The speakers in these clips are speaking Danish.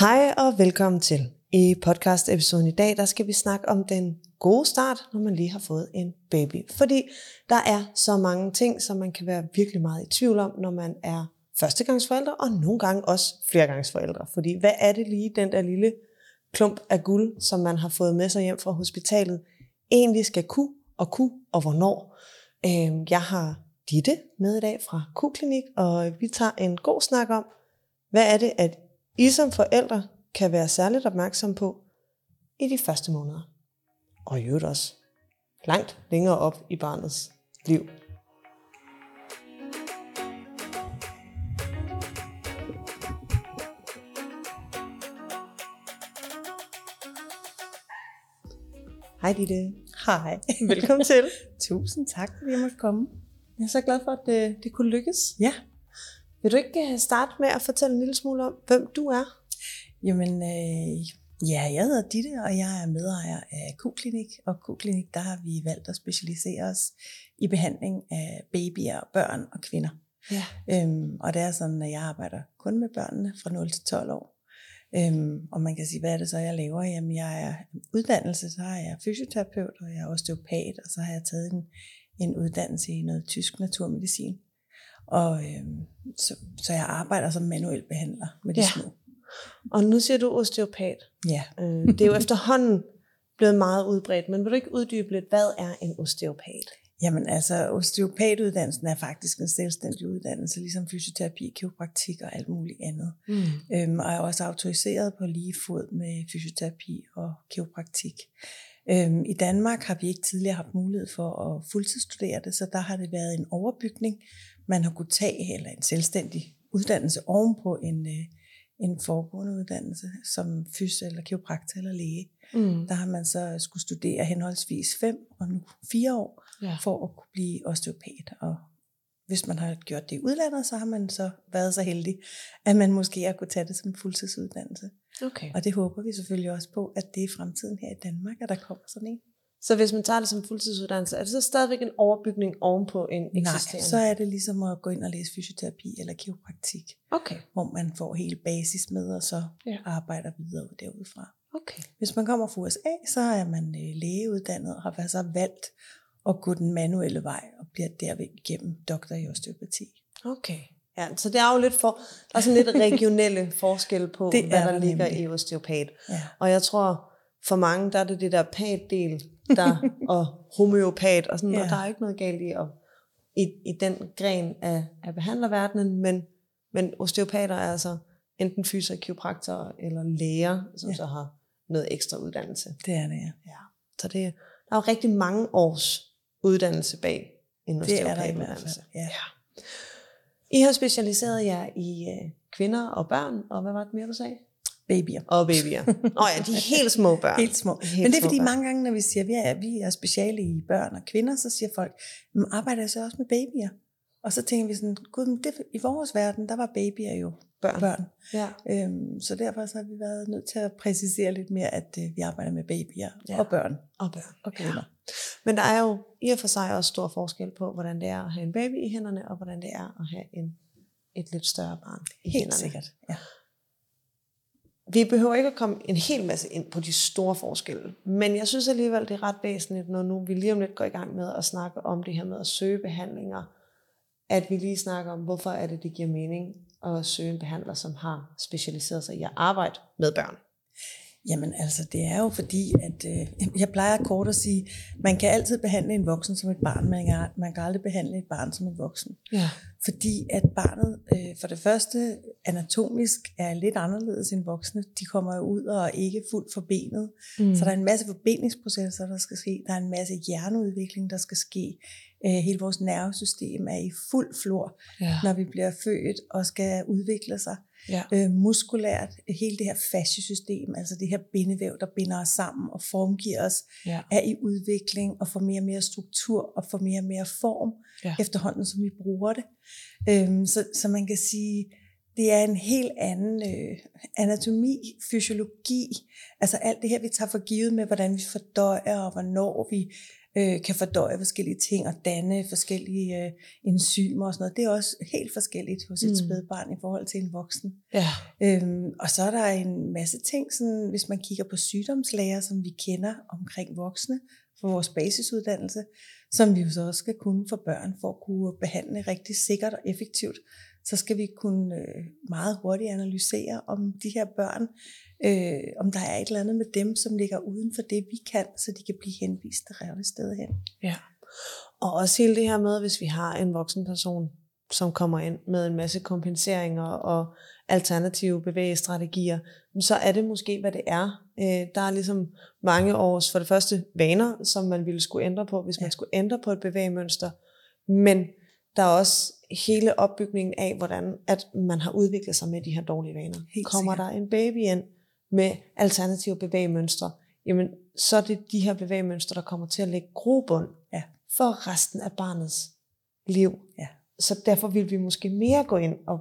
Hej og velkommen til. I podcast-episoden i dag, der skal vi snakke om den gode start, når man lige har fået en baby. Fordi der er så mange ting, som man kan være virkelig meget i tvivl om, når man er førstegangsforældre, og nogle gange også flergangsforældre. Fordi hvad er det lige, den der lille klump af guld, som man har fået med sig hjem fra hospitalet, egentlig skal kunne og kunne, og hvornår? Øhm, jeg har Ditte med i dag fra Q-klinik, og vi tager en god snak om, hvad er det, at i som forældre kan være særligt opmærksom på i de første måneder. Og i øvrigt også langt længere op i barnets liv. Hej Ditte. Hej. Velkommen til. Tusind tak, fordi jeg måtte komme. Jeg er så glad for, at det, det kunne lykkes. Ja. Vil du ikke øh, starte med at fortælle en lille smule om, hvem du er? Jamen, øh, ja, jeg hedder Ditte, og jeg er medejer af Q-klinik. Og Q-klinik, der har vi valgt at specialisere os i behandling af babyer, børn og kvinder. Ja. Øhm, og det er sådan, at jeg arbejder kun med børnene fra 0 til 12 år. Øhm, og man kan sige, hvad er det så, jeg laver? Jamen, jeg er uddannelse, så har jeg fysioterapeut, og jeg er osteopat, og så har jeg taget en, en uddannelse i noget tysk naturmedicin. Og øhm, så, så jeg arbejder som manuel behandler med de Ja. små. Og nu siger du osteopat. Ja. Øh, det er jo efterhånden blevet meget udbredt, men vil du ikke uddybe lidt, hvad er en osteopat? Jamen altså, osteopatuddannelsen er faktisk en selvstændig uddannelse, ligesom fysioterapi, kiropraktik og alt muligt andet. Mm. Øhm, og er også autoriseret på lige fod med fysioterapi og kiropraktik. Øhm, I Danmark har vi ikke tidligere haft mulighed for at fuldtidsstudere det, så der har det været en overbygning, man har kunne tage, eller en selvstændig uddannelse ovenpå en, øh, en foregående uddannelse, som fys eller kiropraktor eller læge. Mm. Der har man så skulle studere henholdsvis fem og nu fire år, Ja. for at kunne blive osteopat. Og hvis man har gjort det i udlandet, så har man så været så heldig, at man måske har kunne tage det som fuldtidsuddannelse. Okay. Og det håber vi selvfølgelig også på, at det er fremtiden her i Danmark, at der kommer sådan en. Så hvis man tager det som fuldtidsuddannelse, er det så stadigvæk en overbygning ovenpå en eksisterende? Nej, så er det ligesom at gå ind og læse fysioterapi eller kiropraktik, Okay, hvor man får hele basis med, og så Ja. arbejder videre derudfra. okay. Hvis man kommer fra USA, så er man øh, lægeuddannet og har så valgt at gå den manuelle vej og bliver derved igennem doktor i osteopati. Okay. Ja, så det er jo lidt for, der er sådan lidt regionelle forskelle på, Det hvad er der, der ligger nemlig. i osteopat. Ja. Og jeg tror, for mange, der er det det der pat-del, der, og homeopat, og sådan, ja. og Ja. der er ikke noget galt i, at, i, i den gren af, af behandlerverdenen, men, men osteopater er altså enten kiropraktorer eller læger, som ja. Ja. så har noget ekstra uddannelse. Det er det, ja. Ja. Så det, der er jo rigtig mange års uddannelse bag en osteopatuddannelse. fald. Ja. I har specialiseret jer i øh, kvinder og børn, og hvad var det mere, du sagde? Babyer. Og babyer. Åh oh ja, de er helt små børn. Helt små. Helt Men det er fordi børn. mange gange, når vi siger, at vi er, vi er speciale i børn og kvinder, så siger folk, men arbejder jeg så også med babyer? Og så tænker vi sådan, gud, men det, i vores verden, der var babyer jo Børn. børn. Ja. Øhm, så derfor så har vi været nødt til at præcisere lidt mere, at øh, vi arbejder med babyer Ja. ja. og børn Og børn. og kvinder. Men der er jo i og for sig også stor forskel på, hvordan det er at have en baby i hænderne, og hvordan det er at have en, et lidt større barn i Helt hænderne. sikkert. Ja. Vi behøver ikke at komme en hel masse ind på de store forskelle, men jeg synes alligevel, det er ret væsentligt, når nu vi lige om lidt går i gang med at snakke om det her med at søge behandlinger, at vi lige snakker om, hvorfor er det, det giver mening at søge en behandler, som har specialiseret sig i at arbejde med børn. Jamen altså, det er jo fordi, at øh, jeg plejer kort at sige, man kan altid behandle en voksen som et barn, men man kan, man kan aldrig behandle et barn som en voksen. Ja. Fordi at barnet øh, for det første anatomisk er lidt anderledes end voksne. De kommer jo ud og er ikke fuldt forbenet. Mm. Så der er en masse forbindelsesprocesser, der skal ske. Der er en masse hjerneudvikling, der skal ske. Øh, hele vores nervesystem er i fuld flor, Ja. når vi bliver født og skal udvikle sig. Ja. Øh, muskulært, hele det her fasciesystem, altså det her bindevæv, der binder os sammen og formgiver os, Ja. er i udvikling og får mere og mere struktur og får mere og mere form Ja. efterhånden, som vi bruger det. Øhm, så, så man kan sige, det er en helt anden øh, anatomi, fysiologi, altså alt det her, vi tager for givet med, hvordan vi fordøjer og hvornår vi øh, kan fordøje forskellige ting og danne forskellige øh, enzymer og sådan noget. Det er også helt forskelligt hos et mm. spædbarn i forhold til en voksen. Ja. Øhm, og så er der en masse ting, sådan, hvis man kigger på sygdomslæger, som vi kender omkring voksne for vores basisuddannelse, som vi jo så også skal kunne for børn, for at kunne behandle rigtig sikkert og effektivt så skal vi kunne øh, meget hurtigt analysere om de her børn, øh, om der er et eller andet med dem, som ligger uden for det, vi kan, så de kan blive henvist det rette sted hen. Ja. Og også hele det her med, hvis vi har en voksen person, som kommer ind med en masse kompenseringer og alternative bevægestrategier, så er det måske, hvad det er. Øh, der er ligesom mange års, for det første, vaner, som man ville skulle ændre på, hvis man skulle ændre på et bevægemønster. Men der er også hele opbygningen af, hvordan at man har udviklet sig med de her dårlige vaner. Helt Kommer sikkert. der en baby ind med alternative bevægemønstre, jamen så er det de her bevægemønstre, der kommer til at lægge grobund Ja. for resten af barnets liv. Ja. Så derfor vil vi måske mere gå ind og,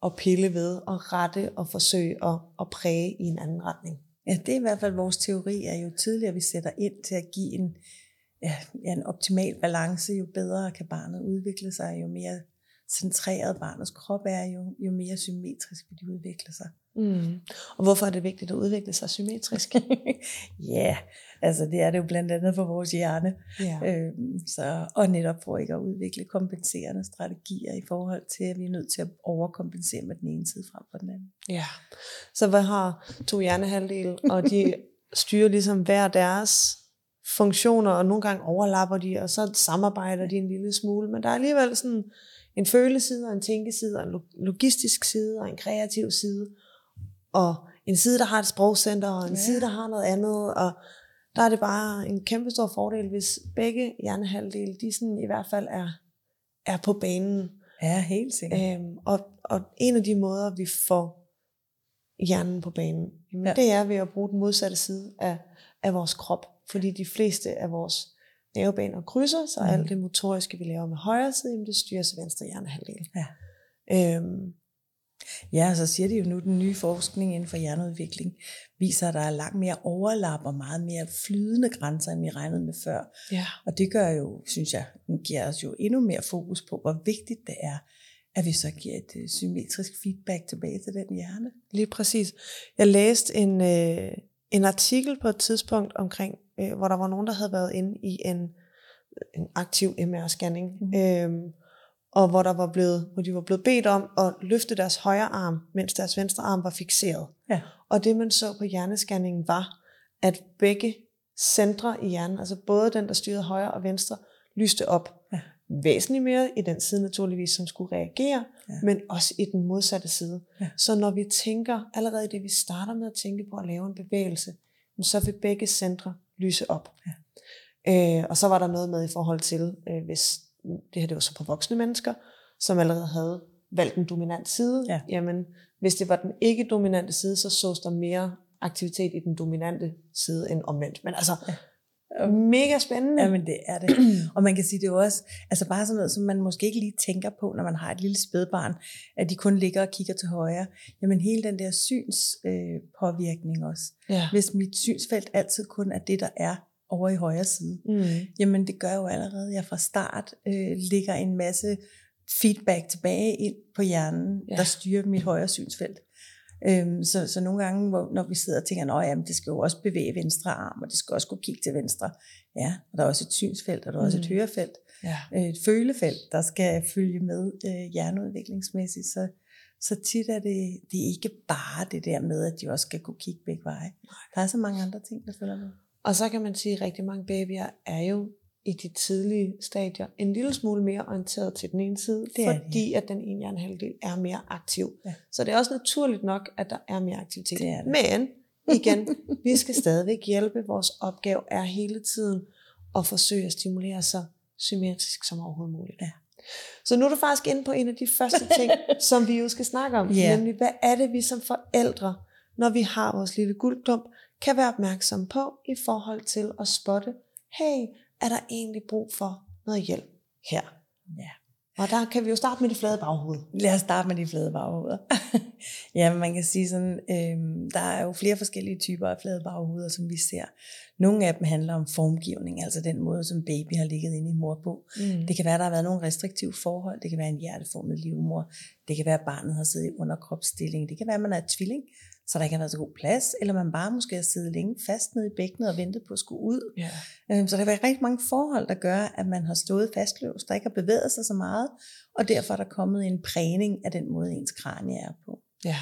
og pille ved og rette og forsøge at, at præge i en anden retning. Ja, det er i hvert fald vores teori, at jo tidligere vi sætter ind til at give en, ja, en optimal balance, jo bedre kan barnet udvikle sig, jo mere centreret barnets krop er, jo, jo mere symmetrisk vil de udvikle sig. Mm. Og hvorfor er det vigtigt at udvikle sig symmetrisk? Ja, altså det er det jo blandt andet for vores hjerne, ja. øhm, så, og netop for ikke at udvikle kompenserende strategier i forhold til, at vi er nødt til at overkompensere med den ene side frem for den anden. ja. Så hvad har to hjernehalvdele, og de styrer ligesom hver deres funktioner, og nogle gange overlapper de, og så samarbejder de en lille smule, men der er alligevel sådan en føleside, og en tænkeside, og en lo- logistisk side, og en kreativ side, og en side, der har et sprogcenter, og en Ja. side, der har noget andet, og der er det bare en kæmpe stor fordel, hvis begge hjernehalvdele, de sådan i hvert fald er, er på banen. Ja, helt sikkert. Øhm, og, og en af de måder, vi får hjernen på banen, jamen, Ja. det er ved at bruge den modsatte side af, af vores krop. Fordi de fleste af vores nervebaner krydser, så Mhm. alt det motoriske, vi laver med højre side, jamen, det styres af venstre hjernehalvdel. Ja. Øhm, Ja, og så siger de jo nu, at den nye forskning inden for hjerneudvikling viser, at der er langt mere overlap og meget mere flydende grænser, end vi regnede med før. ja. Og det gør jo, synes jeg, giver os jo endnu mere fokus på, hvor vigtigt det er, at vi så giver et øh, symmetrisk feedback tilbage til den hjerne. Lige præcis. Jeg læste en, øh, en artikel på et tidspunkt omkring, øh, hvor der var nogen, der havde været inde i en, en aktiv MR-scanning, mm. øhm, og hvor, der var blevet, hvor de var blevet bedt om at løfte deres højre arm, mens deres venstre arm var fixeret. Ja. Og det man så på hjernescanningen var, at begge centre i hjernen, altså både den, der styrede højre og venstre, lyste op. Ja. Væsentligt mere i den side naturligvis, som skulle reagere, Ja. men også i den modsatte side. Ja. Så når vi tænker, allerede det vi starter med at tænke på at lave en bevægelse, så vil begge centre lyse op. Ja. Øh, og så var der noget med i forhold til, øh, hvis det her det var så på voksne mennesker, som allerede havde valgt en dominant side, Ja. jamen hvis det var den ikke dominante side, så sås der mere aktivitet i den dominante side end omvendt. Men altså, Ja. mega spændende. Jamen det er det. Og man kan sige det er også, altså bare sådan noget, som man måske ikke lige tænker på, når man har et lille spædbarn, at de kun ligger og kigger til højre. Jamen hele den der syns øh, også. ja. Hvis mit synsfelt altid kun er det, der er over i højre side, Mm. jamen det gør jo allerede, at jeg fra start øh, ligger en masse feedback tilbage ind på hjernen, ja. Der styrer mit højre synsfelt. Øhm, så, så nogle gange, hvor, når vi sidder og tænker, at det skal jo også bevæge venstre arm, og det skal også kunne kigge til venstre. Ja, og der er også et synsfelt, og der er også et Mm. hørefelt, Ja. øh, et følefelt, der skal følge med øh, hjerneudviklingsmæssigt. Så, så tit er det, det er ikke bare det der med, at de også skal kunne kigge begge veje. Der er så mange andre ting, der følger med. Og så kan man sige, at rigtig mange babyer er jo i de tidlige stadier en lille smule mere orienteret til den ene side, Det er fordi at den ene hjernehalvdel er mere aktiv. Ja. Så det er også naturligt nok, at der er mere aktivitet. Det er det. Men igen, vi skal stadigvæk hjælpe. Vores opgave er hele tiden at forsøge at stimulere så symmetrisk som overhovedet muligt. Ja. Så nu er du faktisk inde på en af de første ting, som vi jo skal snakke om, Ja. nemlig hvad er det, vi som forældre, når vi har vores lille guldklump, kan være opmærksom på i forhold til at spotte, hey, er der egentlig brug for noget hjælp her? Ja. Og der kan vi jo starte med det flade baghoved. Lad os starte med de flade baghoveder. ja, man kan sige sådan, øh, der er jo flere forskellige typer af flade baghoveder, som vi ser. Nogle af dem handler om formgivning, altså den måde, som baby har ligget inde i mor på. Mm. Det kan være, der har været nogle restriktive forhold. Det kan være en hjerteformet livmor. Det kan være, at barnet har siddet i underkropsstilling. Det kan være, at man er tvilling, så der ikke har været så god plads, eller man bare måske har siddet længe fast nede i bækkenet og ventet på at skulle ud. Yeah. Øhm, så der kan være rigtig mange forhold, der gør, at man har stået fastlåst, der ikke har bevæget sig så meget, og derfor er der kommet en prægning af den måde, ens kranie er på. Ja.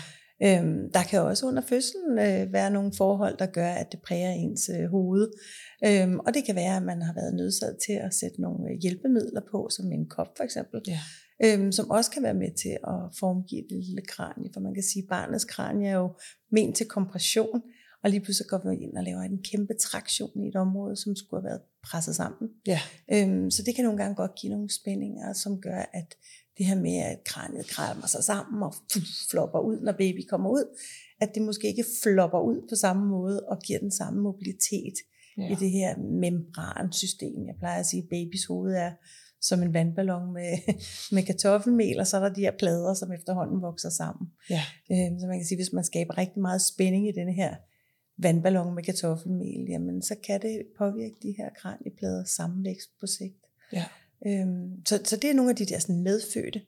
Øhm, der kan også under fødslen øh, være nogle forhold, der gør, at det præger ens øh, hoved. Øhm, og det kan være, at man har været nødsaget til at sætte nogle øh, hjælpemidler på, som en kop for eksempel. Ja øhm, som også kan være med til at formgive det lille kranie, for man kan sige, at barnets kranie er jo ment til kompression, og lige pludselig går vi ind og laver en kæmpe traktion i et område, som skulle have været presset sammen. Ja. Øhm, så det kan nogle gange godt give nogle spændinger, som gør, at det her med, at kraniet krammer sig sammen og flopper ud, når baby kommer ud, at det måske ikke flopper ud på samme måde og giver den samme mobilitet ja. i det her membransystem. Jeg plejer at sige, at babys hoved er som en vandballon med, med kartoffelmel, og så er der de her plader, som efterhånden vokser sammen. Ja. Øh, så man kan sige, hvis man skaber rigtig meget spænding i denne her vandballon med kartoffelmel, jamen så kan det påvirke de her kranieplader sammenvækst på sigt. Ja. Øhm, så, så det er nogle af de der sådan medfødte.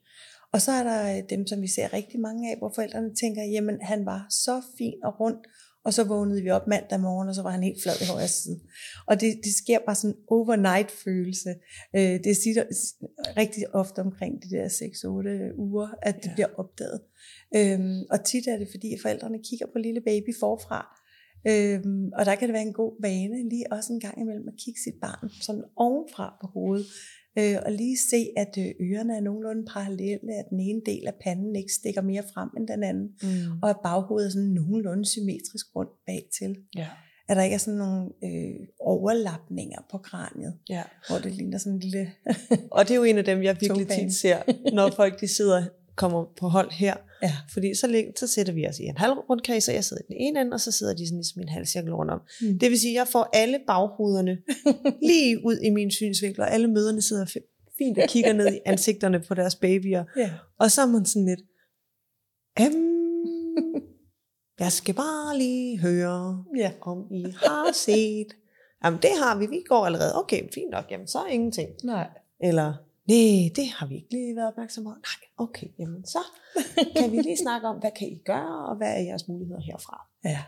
Og så er der dem, som vi ser rigtig mange af, hvor forældrene tænker, jamen han var så fin og rund, og så vågnede vi op mandag morgen, og så var han helt flad i højre side. Og det, det sker bare sådan en overnight følelse. Øh, det siger rigtig ofte omkring de der 6-8 uger, at det ja. bliver opdaget. Øhm, og tit er det, fordi forældrene kigger på lille baby forfra. Øhm, og der kan det være en god vane, lige også en gang imellem at kigge sit barn sådan ovenfra på hovedet øh, og lige se, at øh, ørerne er nogenlunde parallelle, at den ene del af panden ikke stikker mere frem end den anden, mm. og at baghovedet er sådan nogenlunde symmetrisk rundt bagtil. Ja. At der ikke er sådan nogle øh, overlapninger på kraniet, ja. hvor det ligner sådan en lille Og det er jo en af dem, jeg virkelig tit ser, når folk de sidder kommer på hold her. Ja. Fordi så, så sætter vi os i en halv rundkreds, og jeg sidder i den ene ende, og så sidder de sådan ligesom i en halv cirkel rundt om. Mm. Det vil sige, at jeg får alle baghovederne lige ud i min synsvinkel, og alle møderne sidder fint og kigger ned i ansigterne på deres babyer. Ja. Og så er man sådan lidt, øhm, jeg skal bare lige høre, ja. om I har set. Jamen det har vi, vi går allerede. Okay, fint nok, jamen så er ingenting. Nej. Eller, nej, det har vi ikke lige været opmærksom på. Nej, okay, jamen så kan vi lige snakke om, hvad kan I gøre, og hvad er jeres muligheder herfra? Ja.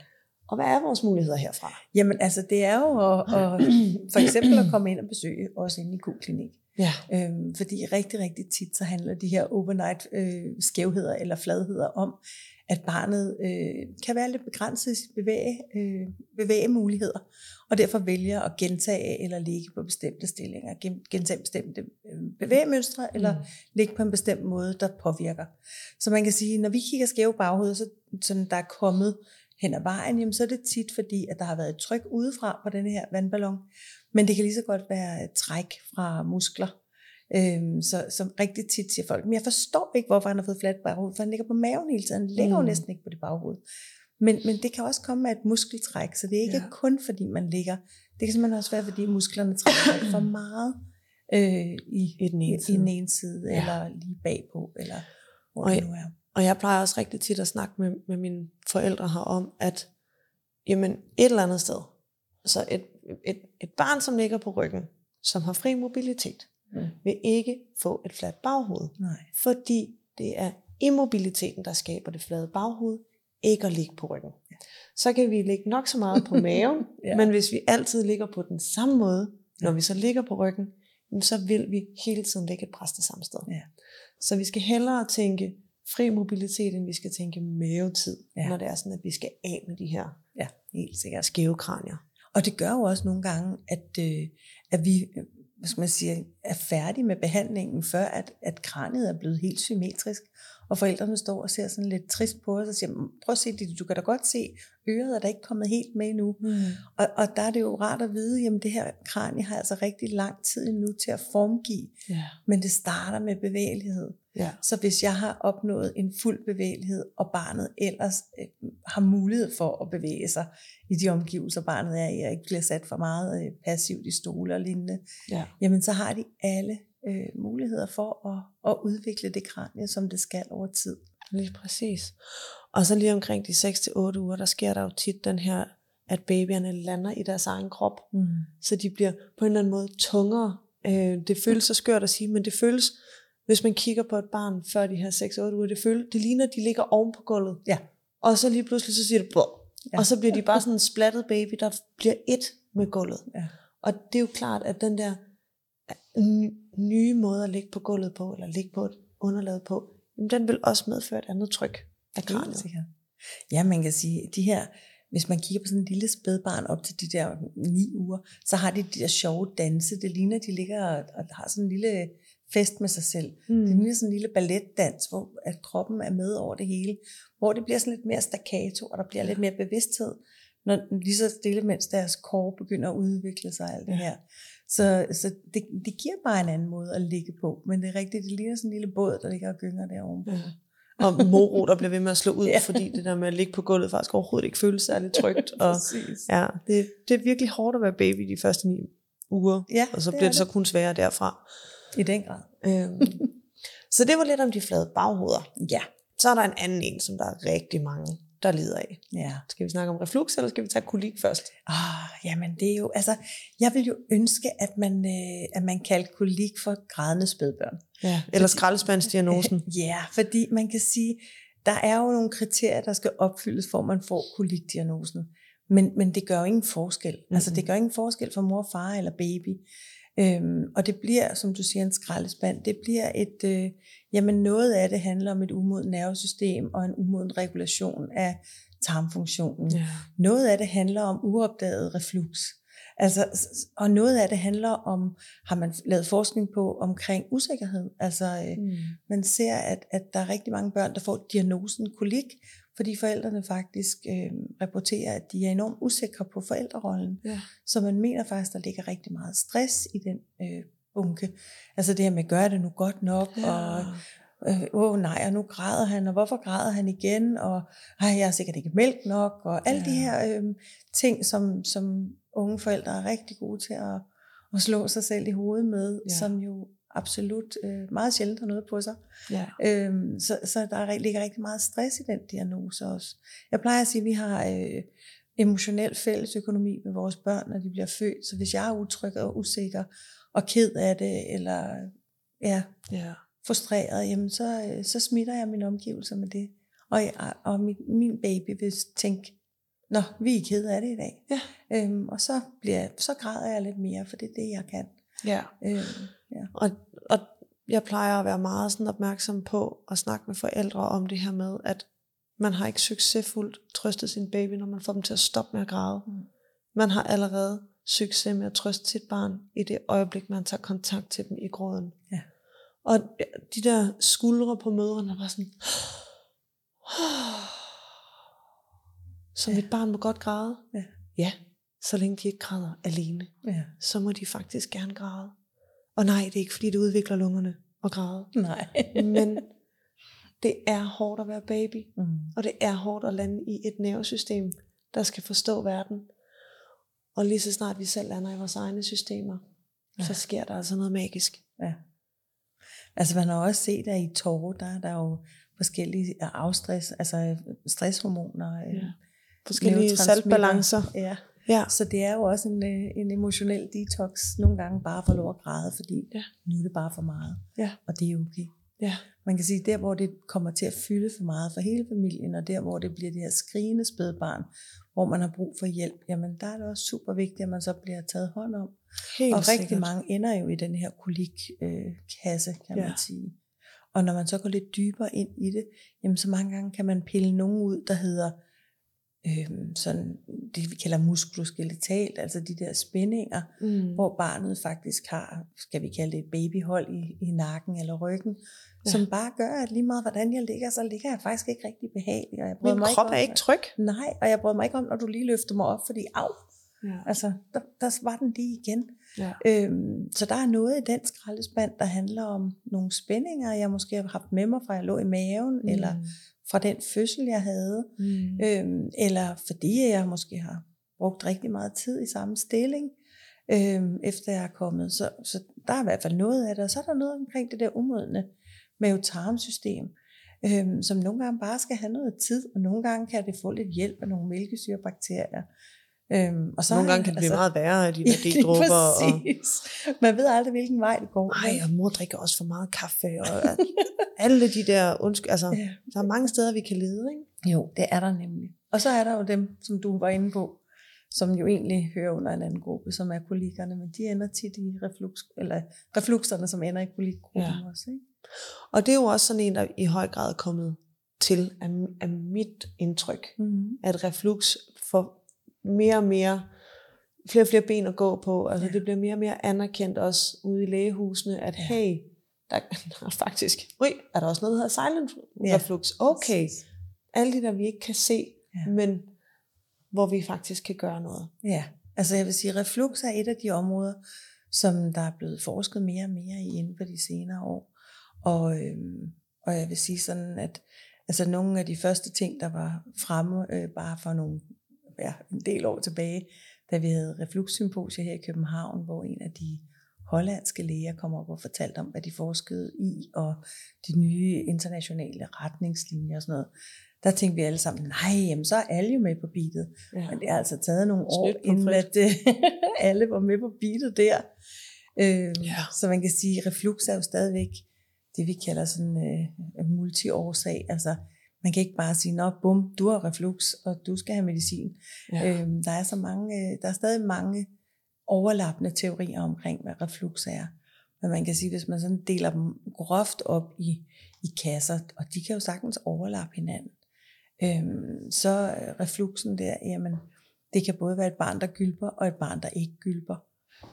Og hvad er vores muligheder herfra? Jamen altså, det er jo at, at, for eksempel at komme ind og besøge os inde i Q-klinik. Ja. Øhm, fordi rigtig, rigtig tit så handler de her overnight øh, skævheder eller fladheder om, at barnet øh, kan være lidt begrænset i sine bevæge, øh, bevægemuligheder, og derfor vælger at gentage eller ligge på bestemte stillinger, gentage bestemte øh, bevægemønstre, eller mm. ligge på en bestemt måde, der påvirker. Så man kan sige, når vi kigger skæve baghoved, så sådan, der er kommet hen ad vejen, jamen, så er det tit fordi, at der har været et tryk udefra på den her vandballon, men det kan lige så godt være et træk fra muskler, Øhm, så, så rigtig tit siger folk, men jeg forstår ikke, hvorfor han har fået fladt baghoved, for han ligger på maven hele tiden. Han ligger mm. jo næsten ikke på det baghoved. Men, men det kan også komme med et muskeltræk, så det er ikke ja. kun fordi man ligger. Det kan simpelthen også være, fordi musklerne trækker for meget øh, i, I, den ene side, i den ene side ja. eller lige bagpå, eller hvor og det nu er. Og jeg plejer også rigtig tit at snakke med, med mine forældre her om, at jamen, et eller andet sted, så et, et, et barn, som ligger på ryggen, som har fri mobilitet, mm. vil ikke få et fladt baghoved. Nej. Fordi det er immobiliteten, der skaber det flade baghoved, ikke at ligge på ryggen. Ja. Så kan vi ligge nok så meget på maven, ja. men hvis vi altid ligger på den samme måde, når vi så ligger på ryggen, så vil vi hele tiden lægge et pres det samme sted. Ja. Så vi skal hellere tænke fri mobilitet, end vi skal tænke mavetid, ja. når det er sådan, at vi skal af med de her ja, helt sikkert skæve kranier. Og det gør jo også nogle gange, at, øh, at vi hvad skal man sige, er færdige med behandlingen, før at, at kraniet er blevet helt symmetrisk. Og forældrene står og ser sådan lidt trist på os og siger, prøv at se det, du kan da godt se, øret er da ikke kommet helt med endnu. Mm. Og, og der er det jo rart at vide, jamen det her kranie har altså rigtig lang tid endnu til at formgive, yeah. men det starter med bevægelighed. Yeah. Så hvis jeg har opnået en fuld bevægelighed, og barnet ellers øh, har mulighed for at bevæge sig i de omgivelser, barnet er i, og ikke bliver sat for meget øh, passivt i stole og lignende, yeah. jamen så har de alle øh, muligheder for at, at udvikle det kranie, som det skal over tid. Lige præcis. Og så lige omkring de 6-8 uger, der sker der jo tit den her, at babyerne lander i deres egen krop. Mm. Så de bliver på en eller anden måde tungere. Øh, det føles så skørt at sige, men det føles, hvis man kigger på et barn før de her 6-8 uger, det, føles, det ligner, at de ligger oven på gulvet. Ja. Og så lige pludselig, så siger det, Bå! Ja. og så bliver de bare sådan en splattet baby, der bliver et med gulvet. Ja. Og det er jo klart, at den der n- nye måde at ligge på gulvet på, eller ligge på et underlag på, jamen, den vil også medføre et andet tryk af kraniet. Ja, man kan sige, de her, hvis man kigger på sådan en lille spædbarn op til de der ni uger, så har de de der sjove danse. Det ligner, de ligger og, og har sådan en lille fest med sig selv. Mm. Det ligner sådan en lille balletdans, hvor at kroppen er med over det hele. Hvor det bliver sådan lidt mere staccato, og der bliver lidt mere bevidsthed, når lige så stille, mens deres kår begynder at udvikle sig alt det her. Så, så det, det giver bare en anden måde at ligge på. Men det er rigtigt, det ligner sådan en lille båd, der ligger og gynger derovre. Ja. Og moro, der bliver ved med at slå ud, Ja. fordi det der med at ligge på gulvet faktisk overhovedet ikke føles særlig trygt. Og ja, det, det er virkelig hårdt at være baby de første ni uger, Ja, og så det bliver er det så kun sværere derfra. I den grad. Øhm, så det var lidt om de flade baghoveder. Ja. Så er der en anden en, som der er rigtig mange, der lider af. Ja. Skal vi snakke om reflux, eller skal vi tage kolik først? Ah, jamen det er jo, altså, jeg vil jo ønske, at man, øh, at man kaldte kolik for grædende spædbørn. Ja, eller skraldespandsdiagnosen. Ja, fordi man kan sige, der er jo nogle kriterier, der skal opfyldes, for at man får kolikdiagnosen. Men, men det gør jo ingen forskel. Mm-hmm. Altså det gør ingen forskel for mor, far eller baby. Øhm, og det bliver, som du siger, en skraldespand. Det bliver et, øh, jamen noget af det handler om et umoden nervesystem og en umoden regulation af tarmfunktionen. Ja. Noget af det handler om uopdaget reflux. Altså, og noget af det handler om, har man lavet forskning på omkring usikkerhed. Altså, øh, Mm. man ser, at, at der er rigtig mange børn, der får diagnosen kolik, fordi forældrene faktisk øh, rapporterer, at de er enormt usikre på forældrerollen. Ja. Så man mener faktisk, der ligger rigtig meget stress i den øh, bunke. Altså det her med, gør det nu godt nok, Ja. og øh, åh nej, og nu græder han, og hvorfor græder han igen, og ej, jeg har sikkert ikke mælk nok, og alle ja. de her øh, ting, som, som unge forældre er rigtig gode til at, at slå sig selv i hovedet med, ja. som jo absolut øh, meget sjældent har noget på sig. ja. Øhm, så, så der er, ligger rigtig meget stress i den diagnose også. Jeg plejer at sige, at vi har øh, emotionel fælles økonomi med vores børn, når de bliver født. Så hvis jeg er utryg og usikker og ked af det, eller ja, ja. frustreret, jamen så, øh, så smitter jeg mine omgivelser med det. Og, jeg, og min, min baby vil tænke, Nå, vi er ked af det i dag. Ja. Øhm, og så, bliver, så græder jeg lidt mere, for det er det, jeg kan. ja. Øhm, Og, og jeg plejer at være meget sådan opmærksom på at snakke med forældre om det her med, at man har ikke succesfuldt trøstet sin baby, når man får dem til at stoppe med at græde. Mm. Man har allerede succes med at trøste sit barn i det øjeblik, man tager kontakt til dem i gråden. Ja. Og de der skuldre på mødrene var sådan, så Ja. mit barn må godt græde. Ja. ja, så længe de ikke græder alene ja. så må de faktisk gerne græde. Og nej, det er ikke fordi, det udvikler lungerne at græde. Nej. Men det er hårdt at være baby, mm. og det er hårdt at lande i et nervesystem, der skal forstå verden. Og lige så snart vi selv lander i vores egne systemer, ja. så sker der altså noget magisk. Ja. Altså man har også set, at i tårer, der er der jo forskellige afstress, altså stresshormoner. øh, Ja. Forskellige saltbalancer. Ja. Ja. Så det er jo også en, øh, en emotionel detox, nogle gange bare for lov at græde, fordi Ja. nu er det bare for meget. Ja. Og det er okay. Ja. Man kan sige, der hvor det kommer til at fylde for meget for hele familien, og der hvor det bliver det her skrigende spædbarn, hvor man har brug for hjælp, jamen der er det også super vigtigt, at man så bliver taget hånd om. Helt og rigtig sikkert. mange ender jo i den her kolikkasse, øh, kasse, kan Ja. man sige. Og når man så går lidt dybere ind i det, jamen så mange gange kan man pille nogen ud, der hedder øh, sådan, det vi kalder muskuloskeletalt, altså de der spændinger, Mm. hvor barnet faktisk har, skal vi kalde det et babyhold i, i nakken eller ryggen, Ja. som bare gør, at lige meget hvordan jeg ligger, så ligger jeg faktisk ikke rigtig behageligt. Og jeg Min mig krop om, er ikke tryg. Nej, og jeg bryder mig ikke om, når du lige løfter mig op, fordi af, Ja. altså, der, der var den lige igen. Ja. Øhm, så der er noget i den skraldespand, der handler om nogle spændinger, jeg måske har haft med mig fra jeg lå i maven, mm. eller fra den fødsel, jeg havde, Mm. øhm, eller fordi jeg måske har brugt rigtig meget tid i samme stilling. øh, efter jeg er kommet. Så, så der er i hvert fald noget af det, og så er der noget omkring det der umodne mavetarmsystem, øh, som nogle gange bare skal have noget tid, og nogle gange kan det få lidt hjælp af nogle mælkesyrebakterier. Øhm, og så nogle gange kan det blive altså, meget værre af de der ja, dropper. Og... Man ved aldrig, hvilken vej det går. Nej, og mor drikker også for meget kaffe. Og alle de der undskyld. Altså, ja. der er mange steder, vi kan lede. Ikke? Jo, det er der nemlig. Og så er der jo dem, som du var inde på, som jo egentlig hører under en anden gruppe, som er kolikerne, men de ender tit i reflux, eller refluxerne, som ender i kolikgruppen ja. også. Ikke? Og det er jo også sådan en, der i høj grad er kommet til af, af mit indtryk, mm-hmm. at reflux får mere og mere, flere og flere ben at gå på. Altså ja. det bliver mere og mere anerkendt også ude i lægehusene, at hey, der, der er faktisk, ui, er der også noget, der hedder silent ja. reflux? Okay, alle de der, vi ikke kan se, ja. men hvor vi faktisk kan gøre noget. Ja, altså jeg vil sige, reflux er et af de områder, som der er blevet forsket mere og mere i inden for de senere år. Og, øhm, og jeg vil sige sådan, at altså nogle af de første ting, der var fremme øh, bare for nogle, ja, en del år tilbage, da vi havde refluxsymposier her i København, hvor en af de hollandske læger kom op og fortalte om, hvad de forskede i, og de nye internationale retningslinjer og sådan noget der tænkte vi alle sammen, nej, jamen, så er alle jo med på beatet. Ja. Men det har altså taget nogle år, inden at alle var med på beatet der. Uh, ja. Så man kan sige, at reflux er jo stadigvæk det, vi kalder sådan uh, multiårsag. Altså, man kan ikke bare sige, nå bum, du har reflux, og du skal have medicin. Ja. Uh, der er så mange, der er stadig mange overlappende teorier omkring, hvad reflux er. Men man kan sige, hvis man sådan deler dem groft op i, i kasser, og de kan jo sagtens overlappe hinanden, øhm, så refluxen der, jamen, det kan både være et barn, der gylper, og et barn, der ikke gylper.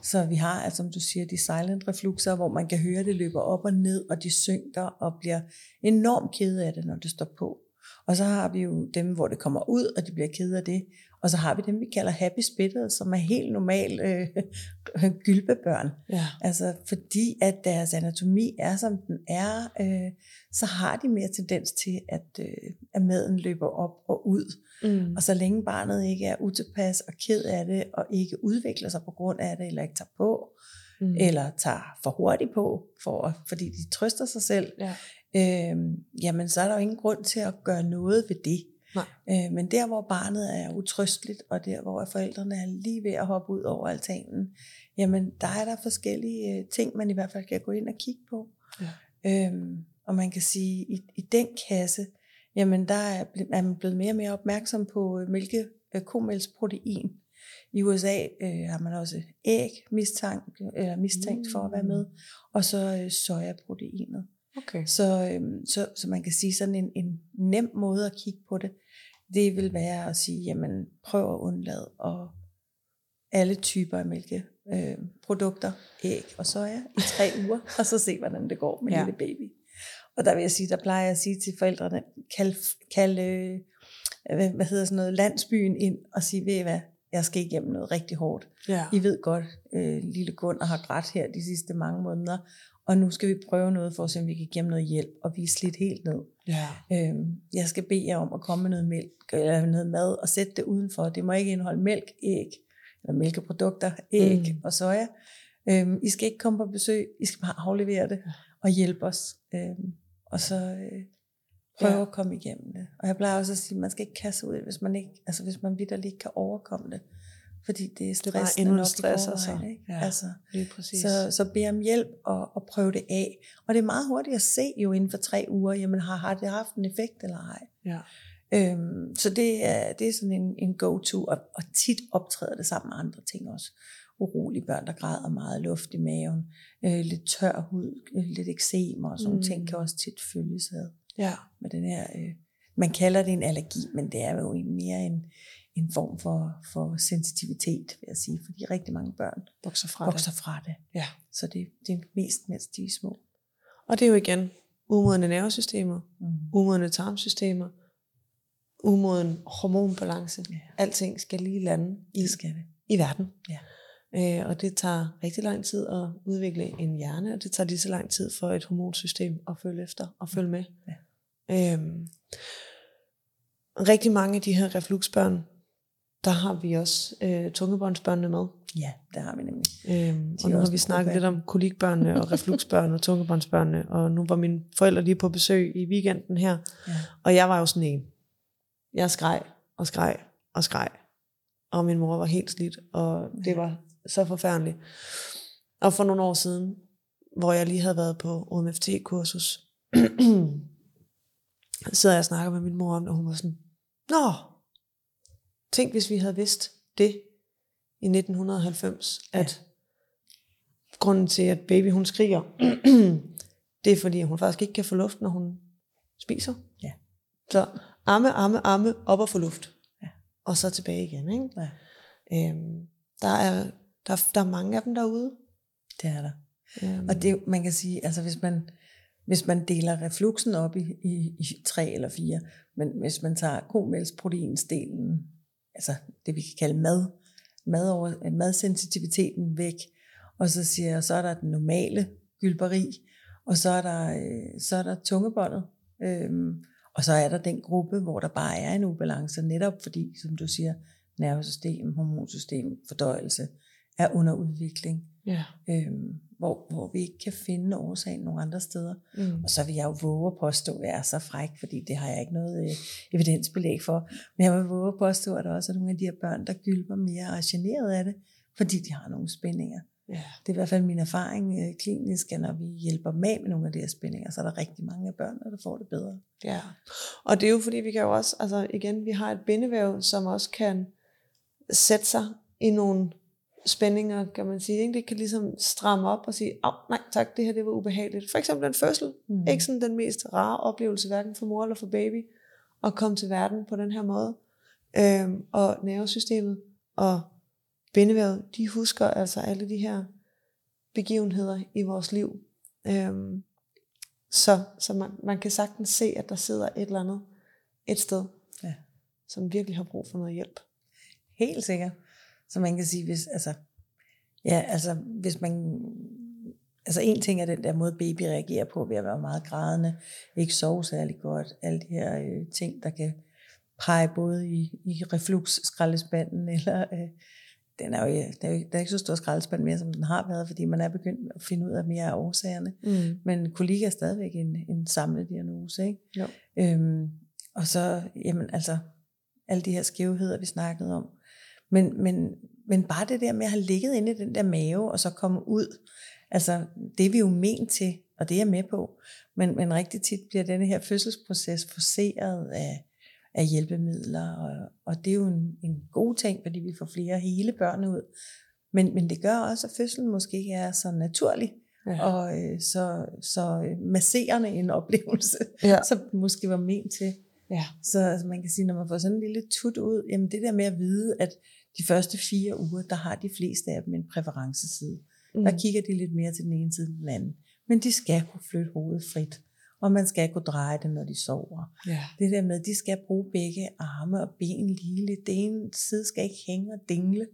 Så vi har, altså, som du siger, de silent refluxer, hvor man kan høre, det løber op og ned, og de synker og bliver enormt kede af det, når det står på. Og så har vi jo dem, hvor det kommer ud, og de bliver kede af det. Og så har vi dem, vi kalder happy spitted, som er helt normal øh, gylpebørn. Ja. Altså fordi at deres anatomi er, som den er, øh, så har de mere tendens til, at, øh, at maden løber op og ud. Mm. Og så længe barnet ikke er utilpas og ked af det, og ikke udvikler sig på grund af det, eller ikke tager på, mm. eller tager for hurtigt på, for, fordi de trøster sig selv, ja. øh, jamen så er der jo ingen grund til at gøre noget ved det. Nej. Øh, men der, hvor barnet er utrøsteligt, og der, hvor forældrene er lige ved at hoppe ud over altanen, jamen der er der forskellige øh, ting, man i hvert fald kan gå ind og kigge på. Ja. Øhm, og man kan sige, i, i den kasse, jamen der er, er man blevet mere og mere opmærksom på øh, mælke, øh, komælsprotein. I USA øh, har man også æg mistænkt, eller mistænkt mm. for at være med, og så øh, sojaproteinet. Okay. Så, øhm, så, så man kan sige sådan en, en nem måde at kigge på det, det vil være at sige, jamen prøv at undlade og alle typer af mælkeprodukter, øh, æg og soja i tre uger, og så se, hvordan det går med ja. lille baby. Og der vil jeg sige, der plejer jeg at sige til forældrene, kald, kald øh, hvad, hvad hedder sådan noget, landsbyen ind og sige, ved I hvad, jeg skal igennem noget rigtig hårdt. Ja. I ved godt, øh, lille Gunnar har grædt her de sidste mange måneder, og nu skal vi prøve noget for at se, om vi kan give noget hjælp, og vi er slidt helt ned. Ja. Øhm, jeg skal bede jer om at komme med noget mælk, eller noget mad, og sætte det udenfor. Det må ikke indeholde mælk, æg, eller mælkeprodukter, æg mm. og soja. Øhm, I skal ikke komme på besøg, I skal bare aflevere det, og hjælpe os. Øhm, og så øh, prøve ja. at komme igennem det. Og jeg plejer også at sige, at man skal ikke kaste ud, hvis man ikke, altså hvis man vidderligt ikke kan overkomme det fordi det er stress. Det er endnu stress, altså. Ikke? Ja, altså, lige præcis. Så, så bed om hjælp og, og prøv det af. Og det er meget hurtigt at se jo inden for tre uger, jamen har, har det haft en effekt eller ej. Ja. Øhm, så det er, det er sådan en, en go-to, og, og tit optræder det sammen med andre ting også. Urolige børn, der græder meget, luft i maven, øh, lidt tør hud, øh, lidt eksem og sådan mm. ting, kan også tit følges ad. Ja. Med den her, øh, man kalder det en allergi, men det er jo mere en, en form for, for sensitivitet, vil jeg sige, fordi rigtig mange børn vokser fra vokser det. Fra det. Ja. Så det, det er mest, mens de er små. Og det er jo igen umodne nervesystemer, mm. umodne tarmsystemer, umoden hormonbalance. Ja. Alting skal lige lande i, det skal det. i verden. Ja. Øh, og det tager rigtig lang tid at udvikle en hjerne, og det tager lige så lang tid for et hormonsystem at følge efter og følge med. Ja. Øhm, rigtig mange af de her refluxbørn der har vi også øh, tungebåndsbørnene med. Ja, det har vi nemlig. Øhm, og nu har vi snakket lidt om kolikbørnene og refluksbørn og tungebåndsbørnene, og nu var mine forældre lige på besøg i weekenden her, Ja. og jeg var jo sådan en. Jeg skreg og skreg og skreg, og min mor var helt slidt, og det var så forfærdeligt. Og for nogle år siden, hvor jeg lige havde været på OMFT-kursus, sidder jeg og snakker med min mor om og hun var sådan, Nå, tænk hvis vi havde vidst det i 1990, at grunden til, at baby hun skriger, det er fordi, hun faktisk ikke kan få luft, når hun spiser. Ja. Så amme, amme, amme, op og få luft. Ja. Og så tilbage igen. Ikke? Ja, Øhm, der, er, der, der er mange af dem derude. det er der. Øhm, Og det, man kan sige, altså hvis man, hvis man deler refluxen op i, i, i tre eller fire, men hvis man tager komælsproteinsdelen, altså det vi kan kalde mad, mad over, øh, madsensitiviteten væk, og så siger jeg, så er der den normale gylperi, og så er der, øh, så er der tungebåndet, øhm, og så er der den gruppe, hvor der bare er en ubalance, netop fordi, som du siger, nervesystem, hormonsystem, fordøjelse er under udvikling ja. øhm, hvor, hvor vi ikke kan finde årsagen nogle andre steder. Mm. Og så vil jeg jo våge at påstå, at jeg er så fræk, fordi det har jeg ikke noget øh, evidensbelæg for. Men jeg vil våge at påstå, at der også er nogle af de her børn, der gylper mere og er generet af det, fordi de har nogle spændinger. Ja. Det er i hvert fald min erfaring øh, klinisk, at når vi hjælper af med nogle af de her spændinger, så er der rigtig mange af børnene, der får det bedre. Ja, og det er jo fordi, vi kan jo også, altså igen, vi har et bindevæv, som også kan sætte sig i nogle spændinger, kan man sige. Ikke? Det kan ligesom stramme op og sige, Au, nej tak, det her det var ubehageligt. For eksempel en fødsel. Mm. Ikke sådan den mest rare oplevelse, hverken for mor eller for baby, at komme til verden på den her måde. Øhm, og nervesystemet og bindevævet, de husker altså alle de her begivenheder i vores liv. Øhm, så så man, man kan sagtens se, at der sidder et eller andet et sted, Ja. som virkelig har brug for noget hjælp. Helt sikkert. Så man kan sige, hvis, altså, ja, altså, hvis man, altså en ting er den der måde, baby reagerer på ved at være meget grædende, ikke sove særlig godt, alle de her øh, ting, der kan pege både i, i reflux-skraldespanden, eller øh, den er jo, der, er jo, der er ikke så stor skraldespand mere, som den har været, fordi man er begyndt at finde ud af mere af årsagerne. Mm. Men kolik er stadigvæk en, en samlet diagnose, ikke? Jo. Øhm, og så, jamen altså, alle de her skævheder, vi snakkede om. Men, men, men bare det der med at have ligget inde i den der mave, og så komme ud, altså det er vi jo ment til, og det er jeg med på. Men, men rigtig tit bliver denne her fødselsproces forseret af, af hjælpemidler, og, og det er jo en, en god ting, fordi vi får flere hele børn ud. Men, men det gør også, at fødslen måske ikke er så naturlig, Ja. og øh, så, så masserende en oplevelse, Ja. som måske var ment til. Ja. Så altså, man kan sige, når man får sådan en lille tut ud, jamen det der med at vide, at de første fire uger, der har de fleste af dem en præferenceside. Mm. Der kigger de lidt mere til den ene side end den anden. Men de skal kunne flytte hovedet frit, og man skal kunne dreje det, når de sover. ja. Det der med, at de skal bruge begge arme og ben lige lidt. Det ene side skal ikke hænge og dingle.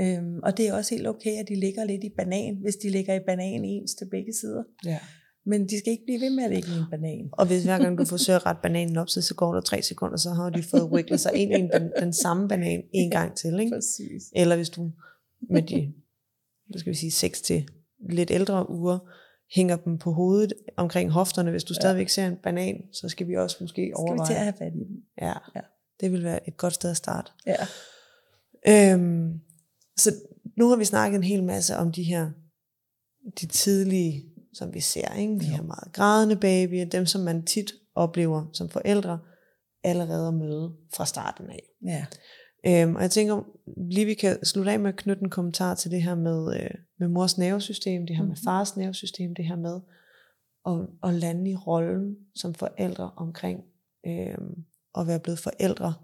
Øhm, og det er også helt okay, at de ligger lidt i banan, hvis de ligger i banan ens til begge sider. ja. Men de skal ikke blive ved med at ligge i en banan. Og hvis hver gang du forsøger at rette bananen op, så, så går der tre sekunder, så har de fået wigglet sig ind i en, den, den samme banan en gang til. Ikke? Præcis. Eller hvis du med de, hvad skal vi sige, 6 til lidt ældre uger, hænger dem på hovedet omkring hofterne. Hvis du Ja. stadigvæk ser en banan, så skal vi også måske Skal vi overveje. til at have fat i dem? Ja, Ja. det vil være et godt sted at starte. Ja. Øhm, så nu har vi snakket en hel masse om de her, de tidlige, som vi ser, ikke? de her meget grædende babyer, dem som man tit oplever som forældre, allerede at møde fra starten af. Ja. Øhm, og jeg tænker, lige vi kan slutte af med at knytte en kommentar til det her med, øh, med mors nervesystem, det her med Mhm. fars nervesystem, det her med at, at lande i rollen som forældre omkring øh, at være blevet forældre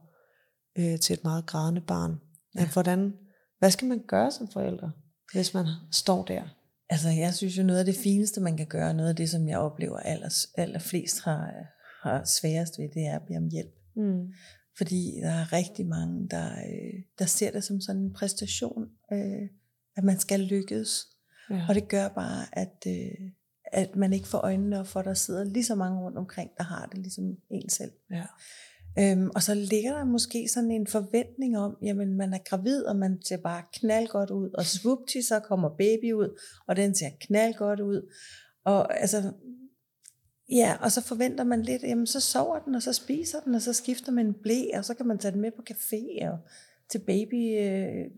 øh, til et meget grædende barn. Ja. Ja. Hvordan, hvad skal man gøre som forældre, hvis man står der? Altså, jeg synes jo, noget af det fineste, man kan gøre, noget af det, som jeg oplever aller, allerflest har, har sværest ved, det er at bede om hjælp. Mm. Fordi der er rigtig mange, der, øh, der ser det som sådan en præstation, øh, at man skal lykkes. Ja. Og det gør bare, at, øh, at man ikke får øjnene op for, der sidder lige så mange rundt omkring, der har det ligesom en selv. ja. Øhm, og så ligger der måske sådan en forventning om, jamen man er gravid, og man ser bare knald godt ud, og svupti, så kommer baby ud, og den ser knald godt ud. Og altså, ja, og så forventer man lidt, jamen så sover den, og så spiser den, og så skifter man en blæ, og så kan man tage den med på café, og til babybiograf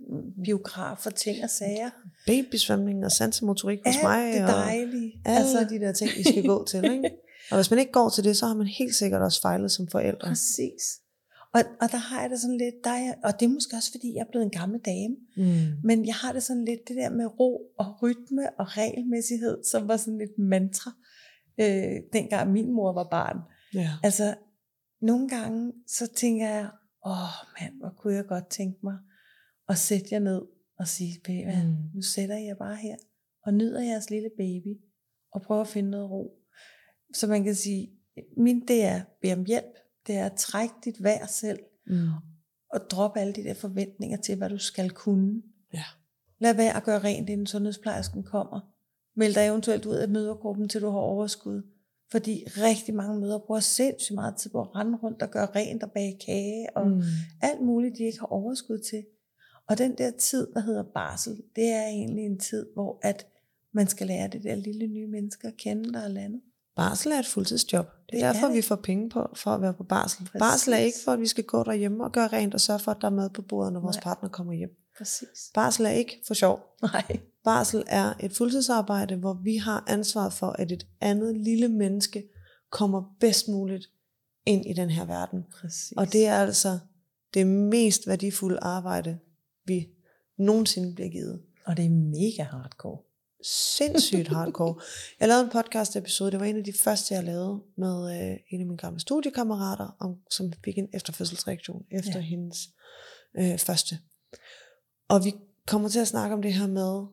og ting og sager. Babysvømning og sansemotorik hos Alt mig. det og dejlige. Alle altså, de der ting, vi skal gå til. Ikke? Og hvis man ikke går til det, så har man helt sikkert også fejlet som forældre. Præcis. Og, og der har jeg det sådan lidt, der er jeg, og det er måske også fordi, jeg er blevet en gammel dame, Mm. men jeg har det sådan lidt, det der med ro og rytme og regelmæssighed, som var sådan et mantra, øh, dengang min mor var barn. Ja. Altså, nogle gange, så tænker jeg, åh mand, hvor kunne jeg godt tænke mig at sætte jer ned og sige, baby, mm. nu sætter jeg bare her og nyder jeres lille baby og prøver at finde noget ro. Så man kan sige, min det er bede om hjælp, det er at trække dit vejr selv Mm. og droppe alle de der forventninger til, hvad du skal kunne. Ja. Lad være at gøre rent, inden sundhedsplejersken kommer. Meld dig eventuelt ud af mødergruppen, til du har overskud. Fordi rigtig mange møder bruger sindssygt meget tid på at rende rundt og gøre rent og bage kage og. Mm. alt muligt, de ikke har overskud til. Og den der tid, der hedder barsel, det er egentlig en tid, hvor at man skal lære det der lille nye menneske at kende, der er landet. Barsel er et fuldtidsjob. Det er er derfor, det. vi får penge på for at være på barsel. Præcis. Barsel er ikke for, at vi skal gå derhjemme og gøre rent og sørge for, at der er mad på bordet, når vores Nej. partner kommer hjem. Præcis. Barsel er ikke for sjov. Nej. Barsel er et fuldtidsarbejde, hvor vi har ansvaret for, at et andet lille menneske kommer bedst muligt ind i den her verden. Præcis. Og det er altså det mest værdifulde arbejde, vi nogensinde bliver givet. og det er mega hardcore. Sindssygt hardcore. Jeg lavede en podcast episode, det var en af de første, jeg lavede med øh, en af mine gamle studiekammerater, om, som fik en efterfødselsreaktion efter ja. Hendes øh, første. Og vi kommer til at snakke om det her med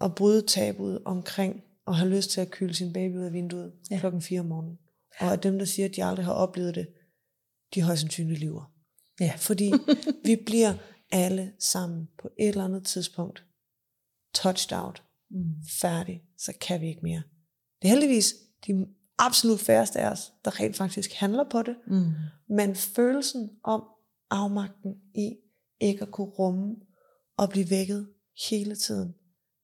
at bryde tabuet omkring at have lyst til at kyle sin baby ud af vinduet ja. Klokken 4 om morgenen. Og at dem, der siger, at de aldrig har oplevet det, de højst sandsynligt lyver. Ja. Fordi vi bliver alle sammen på et eller andet tidspunkt touched out, Mm. færdig, så kan vi ikke mere. Det er heldigvis de absolut færreste af os, der rent faktisk handler på det, Mm. men følelsen om afmagten i ikke at kunne rumme og blive vækket hele tiden,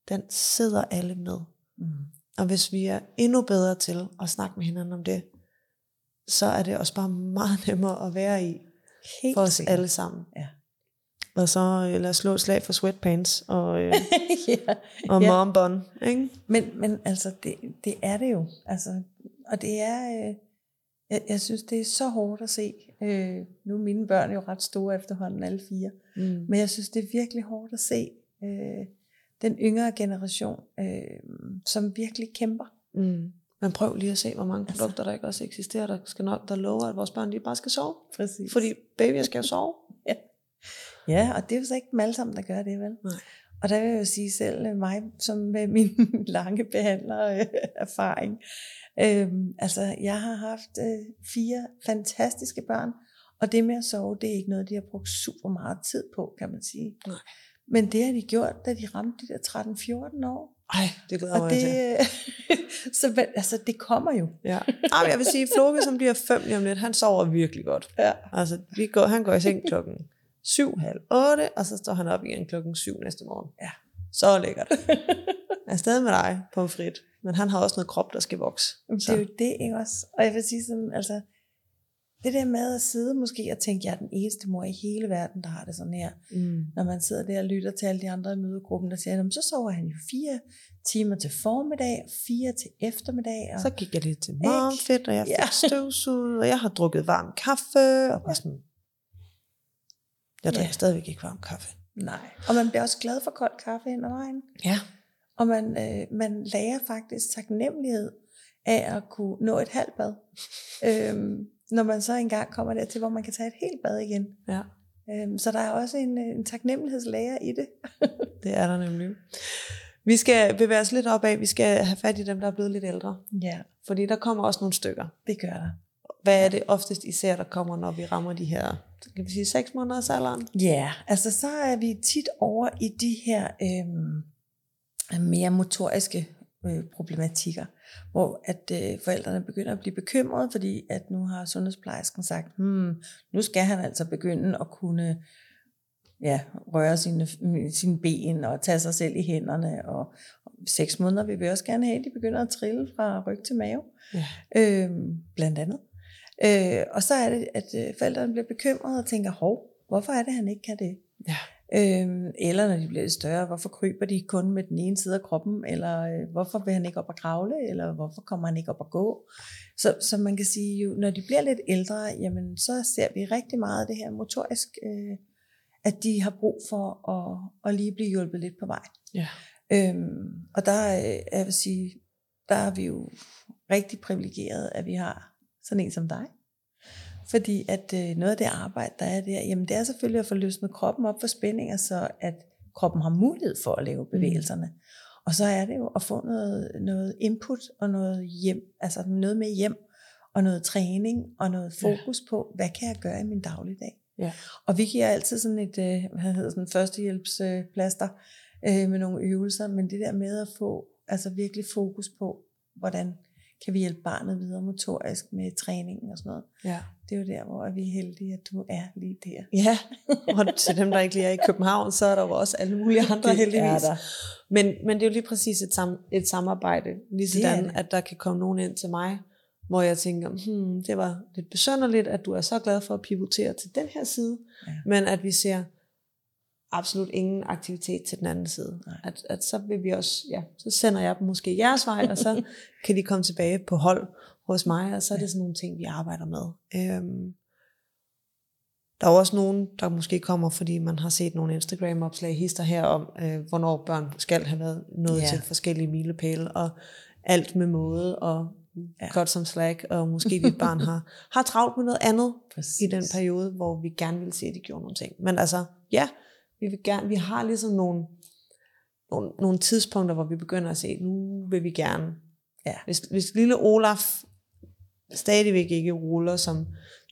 den sidder alle med. Mm. Og hvis vi er endnu bedre til at snakke med hinanden om det, så er det også bare meget nemmere at være i Helt for os sikkert. alle sammen. Ja. Og så øh, lad os slå et slag for sweatpants og, øh, ja. og Ja. mom bun, ikke? Men, men altså, det, det er det jo. Altså, og det er, øh, jeg, jeg synes, det er så hårdt at se. Øh, nu er mine børn jo ret store efterhånden, alle fire. Mm. Men jeg synes, det er virkelig hårdt at se øh, den yngre generation, øh, som virkelig kæmper. Mm. Men prøv lige at se, hvor mange Altså. produkter, der ikke også eksisterer, der, skal nok, der lover, at vores børn de bare skal sove. Præcis. Fordi babyer skal jo sove. Ja, og det er jo så ikke dem alle sammen, der gør det, vel? Nej. Og der vil jeg jo sige selv øh, mig, som med min lange behandler øh, erfaring. Altså, jeg har haft øh, fire fantastiske børn, og det med at sove, det er ikke noget, de har brugt super meget tid på, kan man sige. Nej. Men det har de gjort, da de ramte de der 13-14 år. Ej, det glæder Og mig til. det, så vel, altså, det kommer jo. Ja. Ej, men jeg vil sige, Floke, som bliver fem lige om lidt, han sover virkelig godt. Ja. Altså, vi går, han går i seng klokken syv, halv otte, og så står han op igen klokken syv næste morgen. Ja. Så lækkert. Jeg er stadig med dig, pomfrit. Men han har også noget krop, der skal vokse. Det er jo det, ikke også? Og jeg vil sige sådan, altså, det der med at sidde måske og tænke, jeg er den eneste mor i hele verden, der har det sådan her. Mm. Når man sidder der og lytter til alle de andre i mødegruppen, der siger, "Jamen, så sover han jo fire timer til formiddag, og fire til eftermiddag. Og, Så gik jeg lidt til momfit, og jeg fik Ja. støvsuget, og jeg har drukket varm kaffe, og bare sådan, jeg drikker Ja. stadigvæk ikke varm kaffe. nej. Og man bliver også glad for kold kaffe ind ad vejen. Ja. Og man, øh, man lærer faktisk taknemmelighed af at kunne nå et halvt bad. øhm, når man så engang kommer dertil, hvor man kan tage et helt bad igen. Ja, Øhm, så der er også en, øh, en taknemmelighedslærer i det. det er der nemlig. Vi skal bevæge os lidt opad. Vi skal have fat i dem, der er blevet lidt ældre. Ja, Fordi der kommer også nogle stykker. det gør der. Hvad er det oftest især, der kommer, når vi rammer de her, kan vi sige, 6 måneders alderen? Ja, altså så er vi tit over i de her øhm, mere motoriske øh, problematikker, hvor at øh, forældrene begynder at blive bekymrede, fordi at nu har sundhedsplejersken sagt, hmm, nu skal han altså begynde at kunne ja, røre sine, sine ben og tage sig selv i hænderne. Og, og seks måneder vil vi også gerne have, at de begynder at trille fra ryg til mave, ja. øhm, blandt andet. Øh, og så er det, at øh, forældrene bliver bekymrede og tænker, hov, hvorfor er det, han ikke kan det? Ja. Øhm, eller når de bliver lidt større, hvorfor kryber de kun med den ene side af kroppen, eller øh, hvorfor vil han ikke op og kravle, eller hvorfor kommer han ikke op og gå. Så, så man kan sige, jo, når de bliver lidt ældre, jamen, så ser vi rigtig meget det her motorisk, øh, at de har brug for at, at lige blive hjulpet lidt på vej. Ja. Øhm, og der, øh, jeg vil sige, der er vi jo rigtig privilegeret, at vi har sådan en som dig, fordi at øh, noget af det arbejde, der er der, jamen det er selvfølgelig at få løsnet kroppen op for spændinger, så at kroppen har mulighed for at lave mm. bevægelserne. Mm. Og så er det jo at få noget, noget input og noget hjem, altså noget med hjem, og noget træning og noget fokus ja. på, hvad kan jeg gøre i min dagligdag. Ja. Og vi giver altid sådan et, øh, hvad hedder sådan, førstehjælpsplaster øh, med nogle øvelser, men det der med at få altså virkelig fokus på, hvordan kan vi hjælpe barnet videre motorisk med træningen og sådan noget. Ja. Det er jo der, hvor vi er heldige, at du er lige der. Ja, og til dem, der ikke lige er i København, så er der jo også alle mulige andre det heldigvis. der. Men, men det er jo lige præcis et, sam, et samarbejde, lige sådan, at der kan komme nogen ind til mig, hvor jeg tænker, hmm, det var lidt besønderligt, at du er så glad for at pivotere til den her side, ja. men at vi ser absolut ingen aktivitet til den anden side. At, at så vil vi også, ja, så sender jeg dem måske jeres vej, og så kan de komme tilbage på hold hos mig, og så er det sådan nogle ting, vi arbejder med. Øhm, der er også nogen, der måske kommer, fordi man har set nogle Instagram-opslag hister her om, øh, hvornår børn skal have været nået ja. til forskellige milepæle, og alt med måde, og ja. godt som slag, og måske dit barn har, har travlt med noget andet Præcis. i den periode, hvor vi gerne vil se, at de gjorde nogle ting. Men altså, ja, vi, vil gerne, vi har ligesom nogle, nogle, nogle tidspunkter, hvor vi begynder at se, nu vil vi gerne. Ja. Hvis, hvis lille Olaf stadigvæk ikke ruller som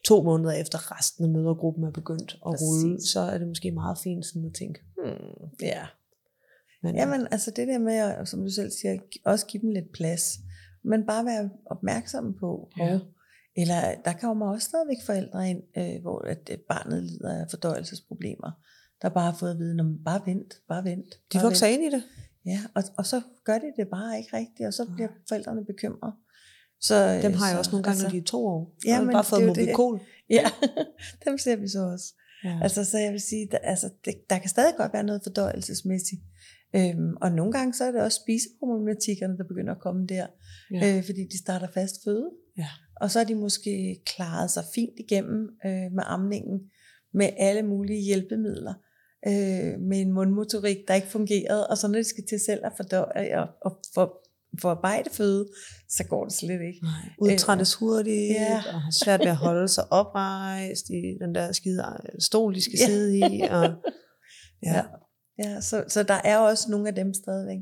to måneder efter resten af mødergruppen er begyndt at Præcis. rulle, så er det måske meget fint sådan at tænke, hmm, ja. Men, Jamen, altså det der med, at, som du selv siger, også give dem lidt plads, men bare være opmærksom på, ja. eller der kommer også stadigvæk forældre ind, øh, hvor at barnet lider af fordøjelsesproblemer, der bare har fået at vide, man bare vent, bare vent. De vokser ind i det. Ja, og, og så gør de det bare ikke rigtigt, og så bliver ja. forældrene bekymrede. Så, Dem har jeg så, også nogle gange, altså, når de er to år. Ja, men bare fået Movicol. Ja, dem ser vi så også. Ja. Altså, så jeg vil sige, der, altså, det, der kan stadig godt være noget fordøjelsesmæssigt. Øhm, og nogle gange så er det også spiseproblematikkerne, der begynder at komme der, ja. øh, fordi de starter fast føde. Ja. Og så er de måske klaret sig fint igennem øh, med amningen, med alle mulige hjælpemidler øh, med en mundmotorik, der ikke fungerede, og så når de skal til selv at fordøje og, og for, forarbejde føde, så går det slet ikke. Nej, udtrættes hurtigt, ja. og har svært ved at holde sig oprejst i den der skide stol, de skal ja. sidde i. Og, ja. ja, ja så, så der er også nogle af dem stadigvæk.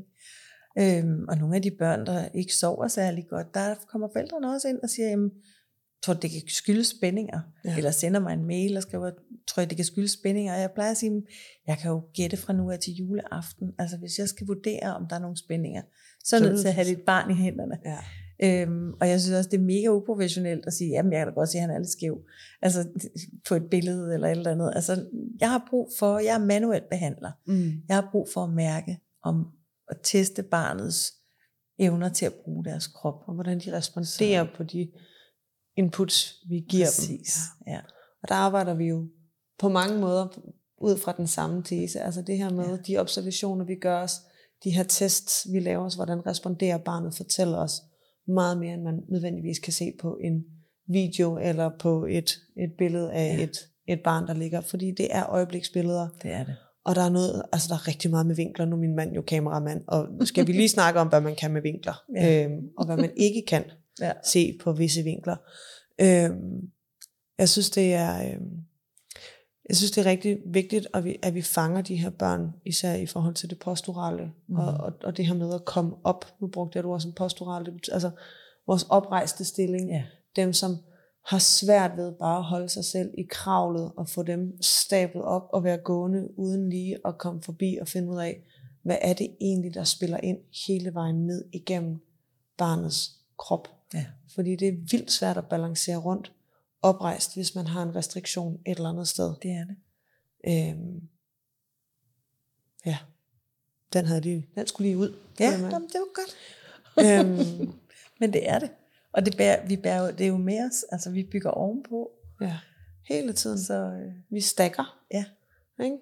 Øhm, og nogle af de børn, der ikke sover særlig godt, der kommer forældrene også ind og siger, jamen, tror det kan skyldes spændinger, ja. eller sender mig en mail og skriver, tror jeg, det kan skyldes spændinger. Og jeg plejer at sige, jeg kan jo gætte fra nu af til juleaften. Altså hvis jeg skal vurdere, om der er nogle spændinger, så er jeg nødt til at have lidt barn i hænderne. Ja. Øhm, og jeg synes også, det er mega uprofessionelt at sige, jamen jeg kan da godt se, at han er lidt skæv. Altså på et billede eller et eller andet. Altså jeg har brug for, jeg er manuelt behandler. Mm. Jeg har brug for at mærke, om at teste barnets evner til at bruge deres krop. Og hvordan de responderer så. på de inputs, vi giver Præcis. dem. Ja. Og der arbejder vi jo på mange måder ud fra den samme tese. Altså det her med ja. de observationer, vi gør os, de her tests, vi laver os, hvordan responderer barnet, fortæller os meget mere, end man nødvendigvis kan se på en video eller på et, et billede af ja. et, et barn, der ligger. Fordi det er øjebliksbilleder. Det er det. Og der er noget, altså der er rigtig meget med vinkler. Nu er min mand jo kameramand, og skal vi lige snakke om, hvad man kan med vinkler, ja. øhm, og hvad man ikke kan ja. se på visse vinkler. Øhm, jeg synes, det er... Øhm, jeg synes, det er rigtig vigtigt, at vi, at vi fanger de her børn, især i forhold til det posturale, mm. og, og, og det her med at komme op. Nu brugte jeg du også en posturale, altså vores oprejste stilling. Yeah. Dem, som har svært ved bare at holde sig selv i kravlet, og få dem stablet op og være gående, uden lige at komme forbi og finde ud af, hvad er det egentlig, der spiller ind hele vejen ned igennem barnets krop. Ja. Fordi det er vildt svært at balancere rundt oprejst, hvis man har en restriktion et eller andet sted. Det er det. Øhm, ja, den havde lige, den skulle lige ud. Ja, Jamen, det var godt. øhm, Men det er det. Og det, bærer, vi bærer, jo- det er jo med os, altså vi bygger ovenpå. ja, hele tiden. Så øh, Vi stakker. ja, Ikke?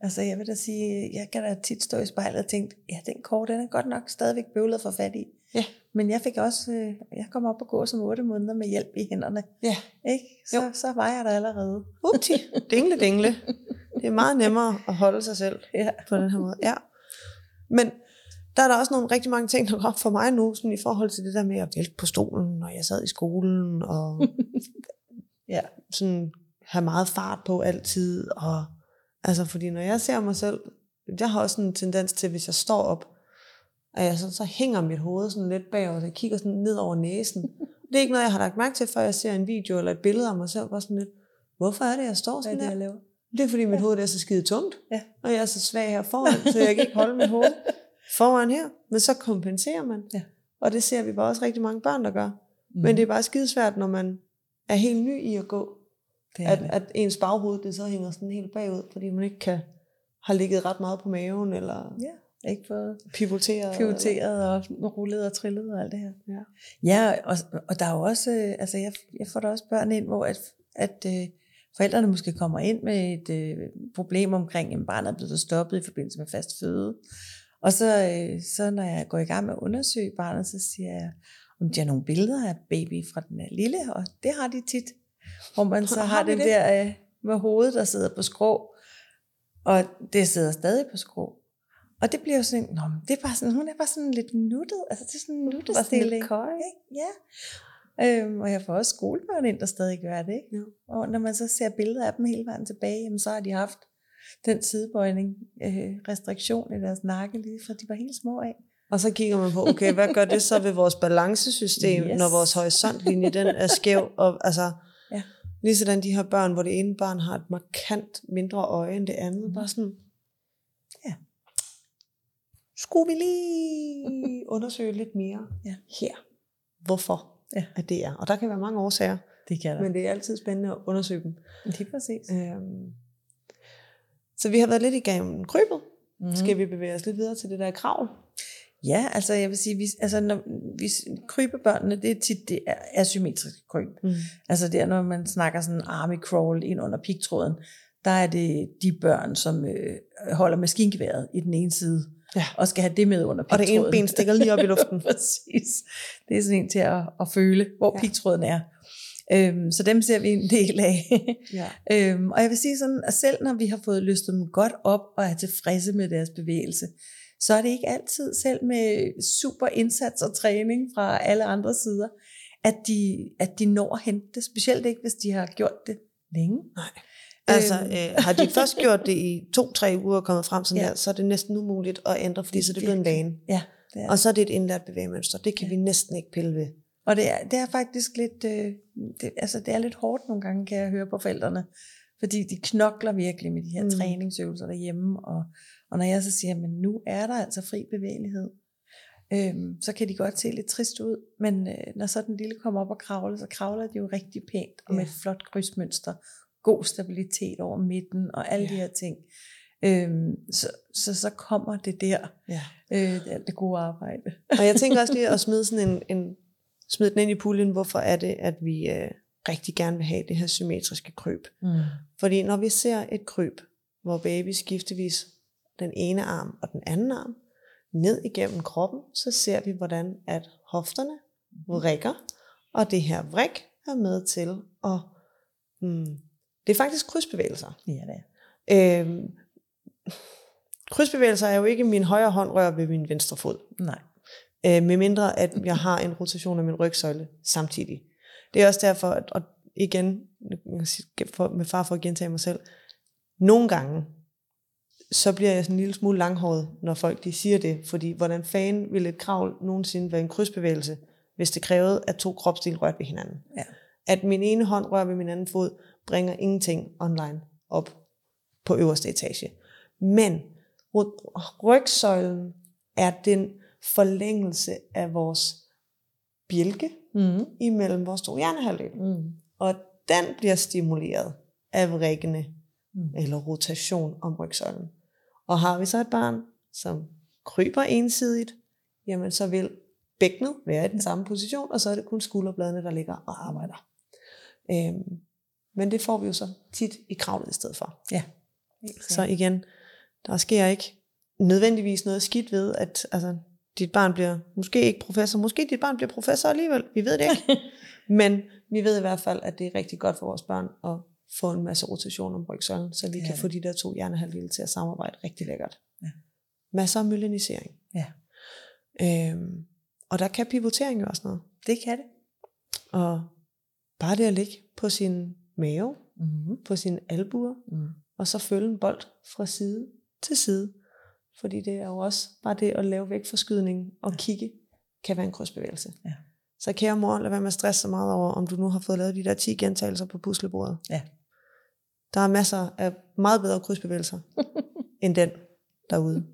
altså jeg vil da sige, jeg kan da tit stå i spejlet og tænke, ja, den kort, den er godt nok stadigvæk bøvlet for fat i. Ja. Men jeg fik også, øh, jeg kom op og gå som otte måneder med hjælp i hænderne. Ja. Ikke? Så, Jo. så var jeg der allerede. Upti, dingle dingle. Det er meget nemmere at holde sig selv Ja. på den her måde. Ja. Men der er der også nogle rigtig mange ting, der går op for mig nu, sådan i forhold til det der med at vælte på stolen, når jeg sad i skolen, og Ja. sådan have meget fart på altid. Og, altså, fordi når jeg ser mig selv, jeg har også en tendens til, hvis jeg står op, at jeg så, så hænger mit hoved sådan lidt bagover, så jeg kigger sådan ned over næsen. Det er ikke noget, jeg har lagt mærke til, før jeg ser en video eller et billede af mig selv, bare sådan lidt, hvorfor er det, jeg står Hvad er sådan det, der? jeg laver? Det er fordi mit hoved det er så skide tungt, Ja. og jeg er så svag her foran, så jeg kan ikke holde mit hoved foran her. Men så kompenserer man. Ja. Og det ser vi bare også rigtig mange børn, der gør. Mm. Men det er bare skide svært, når man er helt ny i at gå, det at, det. at ens baghoved det så hænger sådan helt bagud, fordi man ikke kan har ligget ret meget på maven, eller Ja, ikke fået pivoteret. pivoteret og rullet og trillet og alt det her. Ja. Ja, og, og der er jo også, øh, altså jeg, jeg får da også børn ind, hvor at, at øh, forældrene måske kommer ind med et øh, problem omkring, at barnet er blevet stoppet i forbindelse med fast føde. Og så, øh, så når jeg går i gang med at undersøge barnet, så siger jeg, om de har nogle billeder af baby fra den er lille, og det har de tit. Hvor man så Har har, den det? der øh, med hovedet, der sidder på skrå, og det sidder stadig på skrå. Og det bliver jo sådan, Nå, det er bare sådan, hun er bare sådan lidt nuttet, altså det er sådan en Bare sådan lidt nuttestilling. køj. Ikke? Ja. Øhm, og jeg får også skolebørn ind, der stadig gør det. Ikke? Ja. Og når man så ser billeder af dem hele vejen tilbage, jamen, så har de haft den sidebøjning, øh, restriktion i deres nakke, lige fra de var helt små af. Og så kigger man på, okay, hvad gør det så ved vores balancesystem, Yes. når vores horisontlinje den er skæv? Og, altså, Ja. Lige sådan de her børn, hvor det ene barn har et markant mindre øje end det andet. Mhm. Bare sådan. Skulle vi lige undersøge lidt mere Ja. her, hvorfor Ja. at det er. Og der kan være mange årsager, Det kan der. men det er altid spændende at undersøge dem. Lige præcis. Øhm, så vi har været lidt igennem krybet. Mm. Skal vi bevæge os lidt videre til det der kravl? Ja, altså jeg vil sige, vi, altså når vi krybebørnene, det er tit det er asymmetriske kryb. Mm. Altså der, når man snakker sådan army crawl ind under pigtråden, der er det de børn, som øh, holder maskingeværet i den ene side, Ja. og skal have det med under Og pigtråden. det ene ben stikker lige op i luften. Præcis. Det er sådan en til at, at føle, hvor ja. pigtråden er. Øhm, så dem ser vi en del af. Ja. øhm, og jeg vil sige sådan, at selv når vi har fået løstet dem godt op og er tilfredse med deres bevægelse, så er det ikke altid, selv med super indsats og træning fra alle andre sider, at de, at de når at hente det. Specielt ikke, hvis de har gjort det længe. Nej. Altså, Øhm. øh, har de først gjort det i to-tre uger og kommet frem sådan Ja. der, så er det næsten umuligt at ændre, fordi så det blevet en vane. Ja, det er. Og så er det et indlært bevægemønster. Det kan Ja. vi næsten ikke pille ved. Og det er, det er faktisk lidt, øh, det, altså det er lidt hårdt nogle gange, kan jeg høre på forældrene. Fordi de knokler virkelig med de her Mm. træningsøvelser derhjemme. Og, og når jeg så siger, men nu er der altså fri bevægelighed, øhm, så kan de godt se lidt trist ud. Men øh, når så den lille kommer op og kravler, så kravler de jo rigtig pænt og med Ja. et flot krydsmønster. God stabilitet over midten og alle Ja. de her ting. Øhm, så, så så kommer det der, Ja. øh, det, det gode arbejde. Og jeg tænker også lige at smide, sådan en, en, smide den ind i puljen, hvorfor er det, at vi øh, rigtig gerne vil have det her symmetriske kryb. Mm. Fordi når vi ser et kryb, hvor baby skiftevis den ene arm og den anden arm ned igennem kroppen, så ser vi, hvordan at hofterne vrikker, og det her vrik er med til at... Mm, det er faktisk krydsbevægelser. Ja, det er. Øhm, krydsbevægelser er jo ikke min højre hånd rører ved min venstre fod. Nej. Øh, med mindre at jeg har en rotation af min rygsøjle samtidig. Det er også derfor, at, og igen, med far for at gentage mig selv, nogle gange, så bliver jeg sådan en lille smule langhåret, når folk de siger det, fordi hvordan fanden vil et kravl nogensinde være en krydsbevægelse, hvis det krævede, at to kropsdele rørte ved hinanden. Ja. At min ene hånd rører ved min anden fod, bringer ingenting online op på øverste etage. Men Rygsøjlen er den forlængelse af vores bjælke Mm. imellem vores to hjernehalvdele. Mm. Og den bliver stimuleret af vrikkende Mm. eller rotation om rygsøjlen. Og har vi så et barn, som kryber ensidigt, jamen så vil bækkenet være i den samme position, og så er det kun skulderbladene, der ligger og arbejder. Øhm, men det får vi jo så tit i kravlet i stedet for. Ja. Så igen, der sker ikke nødvendigvis noget skidt ved, at altså, dit barn bliver måske ikke professor, måske dit barn bliver professor alligevel, vi ved det ikke. Men vi ved i hvert fald, at det er rigtig godt for vores børn at få en masse rotation om rygsøjlen, så vi er kan få de der to hjernehalvdele til at samarbejde rigtig lækkert. Ja. Masser af myelinisering. Ja. Øhm, og der kan pivotering jo også noget. Det kan det. Og bare det at ligge på sin mave, Mm. på sine albuer, Mm. og så følge en bold fra side til side. Fordi det er jo også bare det at lave vægtforskydning og kigge, kan være en krydsbevægelse. Ja. Så kære mor, lad være med at stresse så meget over, om du nu har fået lavet de der 10 gentagelser på puslebordet. Ja. Der er masser af meget bedre krydsbevægelser, end den derude.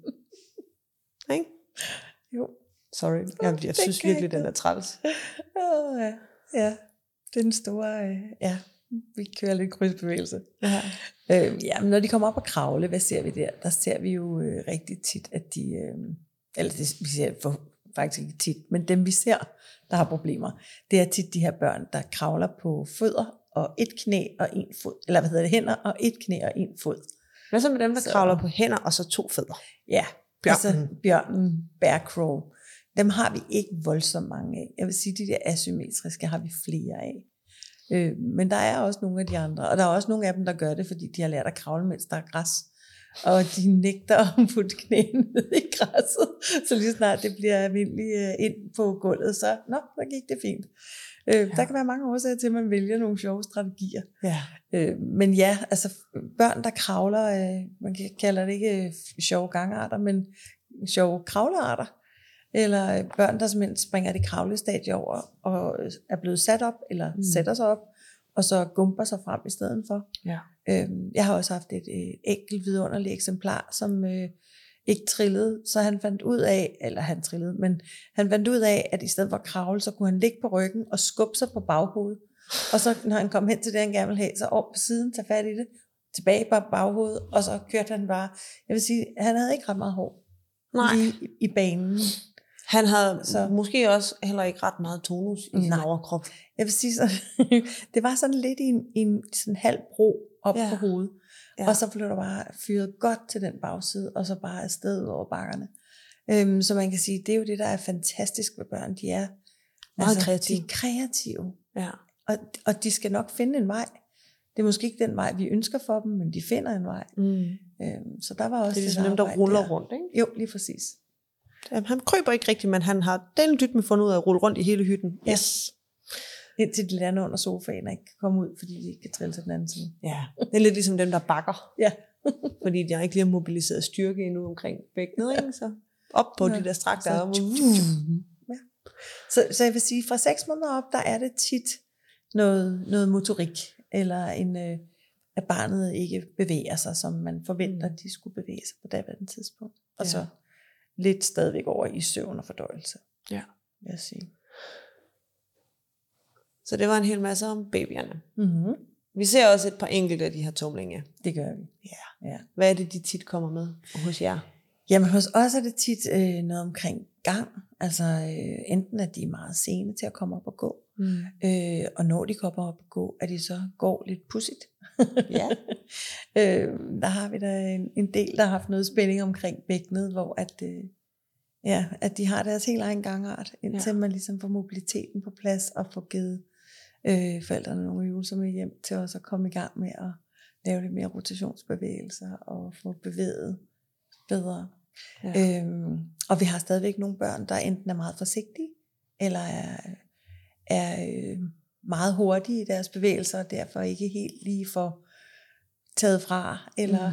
Ikke? Jo. Sorry, jeg, jeg Det synes virkelig, den er træls. Oh, ja. ja, den store, øh, ja, vi kører lidt krydsbevægelse. Ja. Øh, ja, men når de kommer op og kravle, hvad ser vi der? Der ser vi jo øh, rigtig tit, at de, øh, eller det, vi ser for, faktisk ikke tit, men dem vi ser, der har problemer, det er tit de her børn, der kravler på fødder og et knæ og en fod, eller hvad hedder det, hænder og et knæ og en fod. Hvad så med dem, der Så- kravler på hænder og så to fødder? Ja, Bjørnen. Altså, bjørnen, bear crow. Dem har vi ikke voldsomt mange af. Jeg vil sige, de der asymmetriske har vi flere af. Øh, men der er også nogle af de andre. Og der er også nogle af dem, der gør det, fordi de har lært at kravle, mens der er græs. Og de nægter at putte knæene ned i græsset. Så lige snart det bliver almindeligt øh, ind på gulvet, så, nå, så gik det fint. Øh, Ja. Der kan være mange årsager til, at man vælger nogle sjove strategier. Ja. Øh, men ja, altså børn, der kravler, øh, man kalder det ikke øh, sjove gangarter, men sjove kravlearter. Eller øh, børn, der simpelthen springer det kravlestadie over og øh, er blevet sat op, eller Mm. sætter sig op, og så gumper sig frem i stedet for. Ja. Øhm, jeg har også haft et øh, enkelt vidunderligt eksemplar, som øh, ikke trillede, så han fandt ud af, eller han trillede, men han fandt ud af, at i stedet for at kravle, så kunne han ligge på ryggen og skubbe sig på baghovedet. Og så når han kom hen til det, han gerne ville have, så op på siden, tage fat i det, tilbage på baghovedet, og så kørte han bare. Jeg vil sige, han havde ikke ret meget hår Nej. lige i, i banen. Han havde så. Så- måske også heller ikke ret meget tonus i sin Nej. overkrop. Jeg vil sige, så, det var sådan lidt i en, en sådan halv bro op Ja. på hovedet. Ja. Og så blev der bare fyret godt til den bagside, og så bare afsted over bakkerne. Øhm, så man kan sige, det er jo det, der er fantastisk ved børn. De er Meget kreative. De er kreative, Ja. og, og de skal nok finde en vej. Det er måske ikke den vej, vi ønsker for dem, men de finder en vej. Mm. Øhm, så der var også Det er ligesom dem, der ruller der. rundt. Ikke? Jo, lige præcis. Jamen, han kryber ikke rigtigt, men han har den dyt med fundet ud af at rulle rundt i hele hytten. Ja. Yes. Indtil de lander under sofaen og ikke kan komme ud, fordi de ikke kan trille til den anden side. Ja, det er lidt ligesom dem, der bakker. Ja. fordi de har ikke lige har mobiliseret styrke endnu omkring bækkenet, ikke? Så op på Ja. de der strakte arme. tjup, Ja. Så, så jeg vil sige, fra 6 måneder op, der er det tit noget, noget motorik, eller en, øh, at barnet ikke bevæger sig, som man forventer, Mm. de skulle bevæge sig på daværende tidspunkt. Og Ja. så lidt stadigvæk over i søvn og fordøjelse, Ja. vil jeg sige. Så det var en hel masse om babyerne. Mm-hmm. Vi ser også et par enkelte af de her tumlinge. Det gør vi. Ja. Ja. Hvad er det, de tit kommer med hos jer? Jamen hos os er det tit øh, noget omkring gang, altså øh, enten at de er meget sene til at komme op og gå, Mm. øh, og når de kommer op og gå, at de så går lidt pudsigt. Ja. øh, der har vi da en, en del, der har haft noget spænding omkring bækkenet, hvor at, øh, ja, at de har deres helt egen gangart, indtil Ja. man ligesom får mobiliteten på plads og får givet øh, forældrene nogle øvelser med hjem til også at komme i gang med at lave lidt mere rotationsbevægelser og få bevæget bedre. Ja. Øhm, og vi har stadigvæk nogle børn, der enten er meget forsigtige, eller er, er øh, meget hurtige i deres bevægelser, og derfor ikke helt lige får taget fra, eller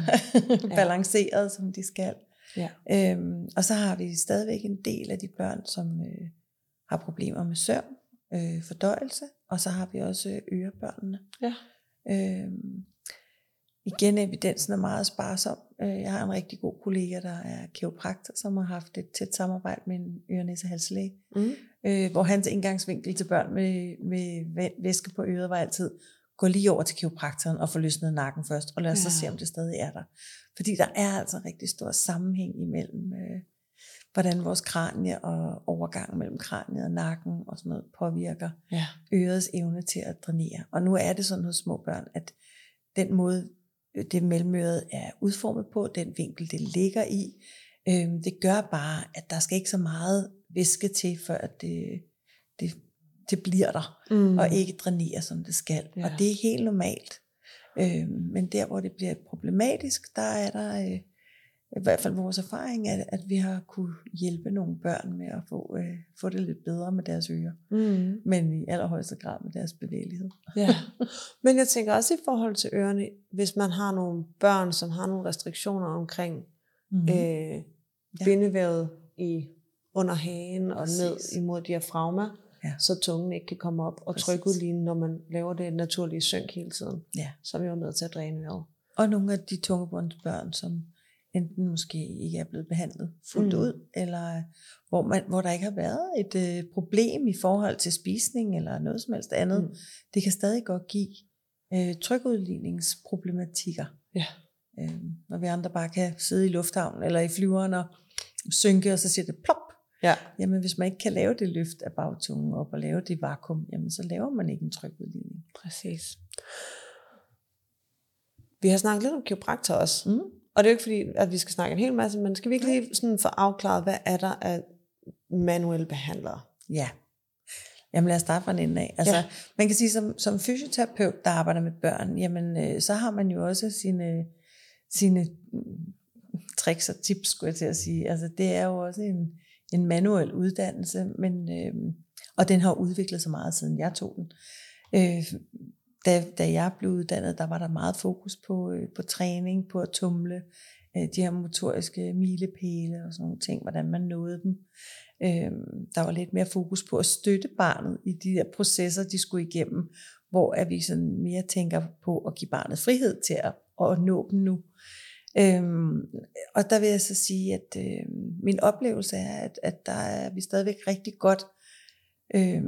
mm. balanceret, som de skal. Ja. Øhm, og så har vi stadigvæk en del af de børn, som øh, har problemer med søvn, øh, fordøjelse, og så har vi også ørebørnene. Ja. Øhm, igen, evidensen er meget sparsom. Øh, jeg har en rigtig god kollega, der er kiropraktor, som har haft et tæt samarbejde med en øre halslæge, mm. Øh, hvor hans indgangsvinkel til børn med, med væske på øret var altid, gå lige over til kiropraktoren og få løsnet nakken først, og lad os ja. så se, om det stadig er der. Fordi der er altså en rigtig stor sammenhæng imellem, øh, hvordan vores kranie og overgangen mellem kraniet og nakken og sådan noget påvirker ja. ørets evne til at drænere. Og nu er det sådan hos små børn, at den måde, det mellemøret er udformet på, den vinkel, det ligger i, øh, det gør bare, at der skal ikke så meget væske til, før det, det, det bliver der, mm. og ikke drænerer, som det skal. Ja. Og det er helt normalt. Øh, men der, hvor det bliver problematisk, der er der... Øh, i hvert fald vores erfaring er, at vi har kunne hjælpe nogle børn med at få, øh, få det lidt bedre med deres ører. Mm. Men i allerhøjeste grad med deres bevægelighed. Ja. Men jeg tænker også i forhold til ørerne, hvis man har nogle børn, som har nogle restriktioner omkring mm. øh, bindevævet i under hagen og Præcis. ned imod diafragma, ja. så tungen ikke kan komme op og ud lige, når man laver det naturlige synk hele tiden, ja. så er vi jo med til at dræne øret. Og nogle af de tungebåndsbørn, som enten måske ikke er blevet behandlet fuldt mm. ud, eller hvor, man, hvor der ikke har været et øh, problem i forhold til spisning eller noget som helst andet. Mm. Det kan stadig godt give øh, trykudligningsproblematikker. Ja. Øh, når vi andre bare kan sidde i lufthavnen eller i flyveren og synke, og så siger det plop. Ja. Jamen hvis man ikke kan lave det løft af bagtungen op og lave det vakuum, jamen så laver man ikke en trykudligning. Præcis. Vi har snakket lidt om kiropraktor også. Mm. Og det er jo ikke fordi, at vi skal snakke en hel masse, men skal vi ikke lige sådan få afklaret, hvad er der af manuelle behandlere? Ja. Jamen lad os starte fra en ende af. Altså, ja. Man kan sige, som, som fysioterapeut, der arbejder med børn, jamen øh, så har man jo også sine, sine tricks og tips, skulle jeg til at sige. Altså det er jo også en, en manuel uddannelse, men, øh, og den har udviklet sig meget, siden jeg tog den. Øh, da, da jeg blev uddannet, der var der meget fokus på, øh, på træning, på at tumle, øh, de her motoriske milepæle og sådan nogle ting, hvordan man nåede dem. Øh, der var lidt mere fokus på at støtte barnet i de der processer, de skulle igennem, hvor at vi sådan mere tænker på at give barnet frihed til at, at nå dem nu. Øhm, og der vil jeg så sige, at øh, min oplevelse er, at, at der er vi stadigvæk rigtig godt øh,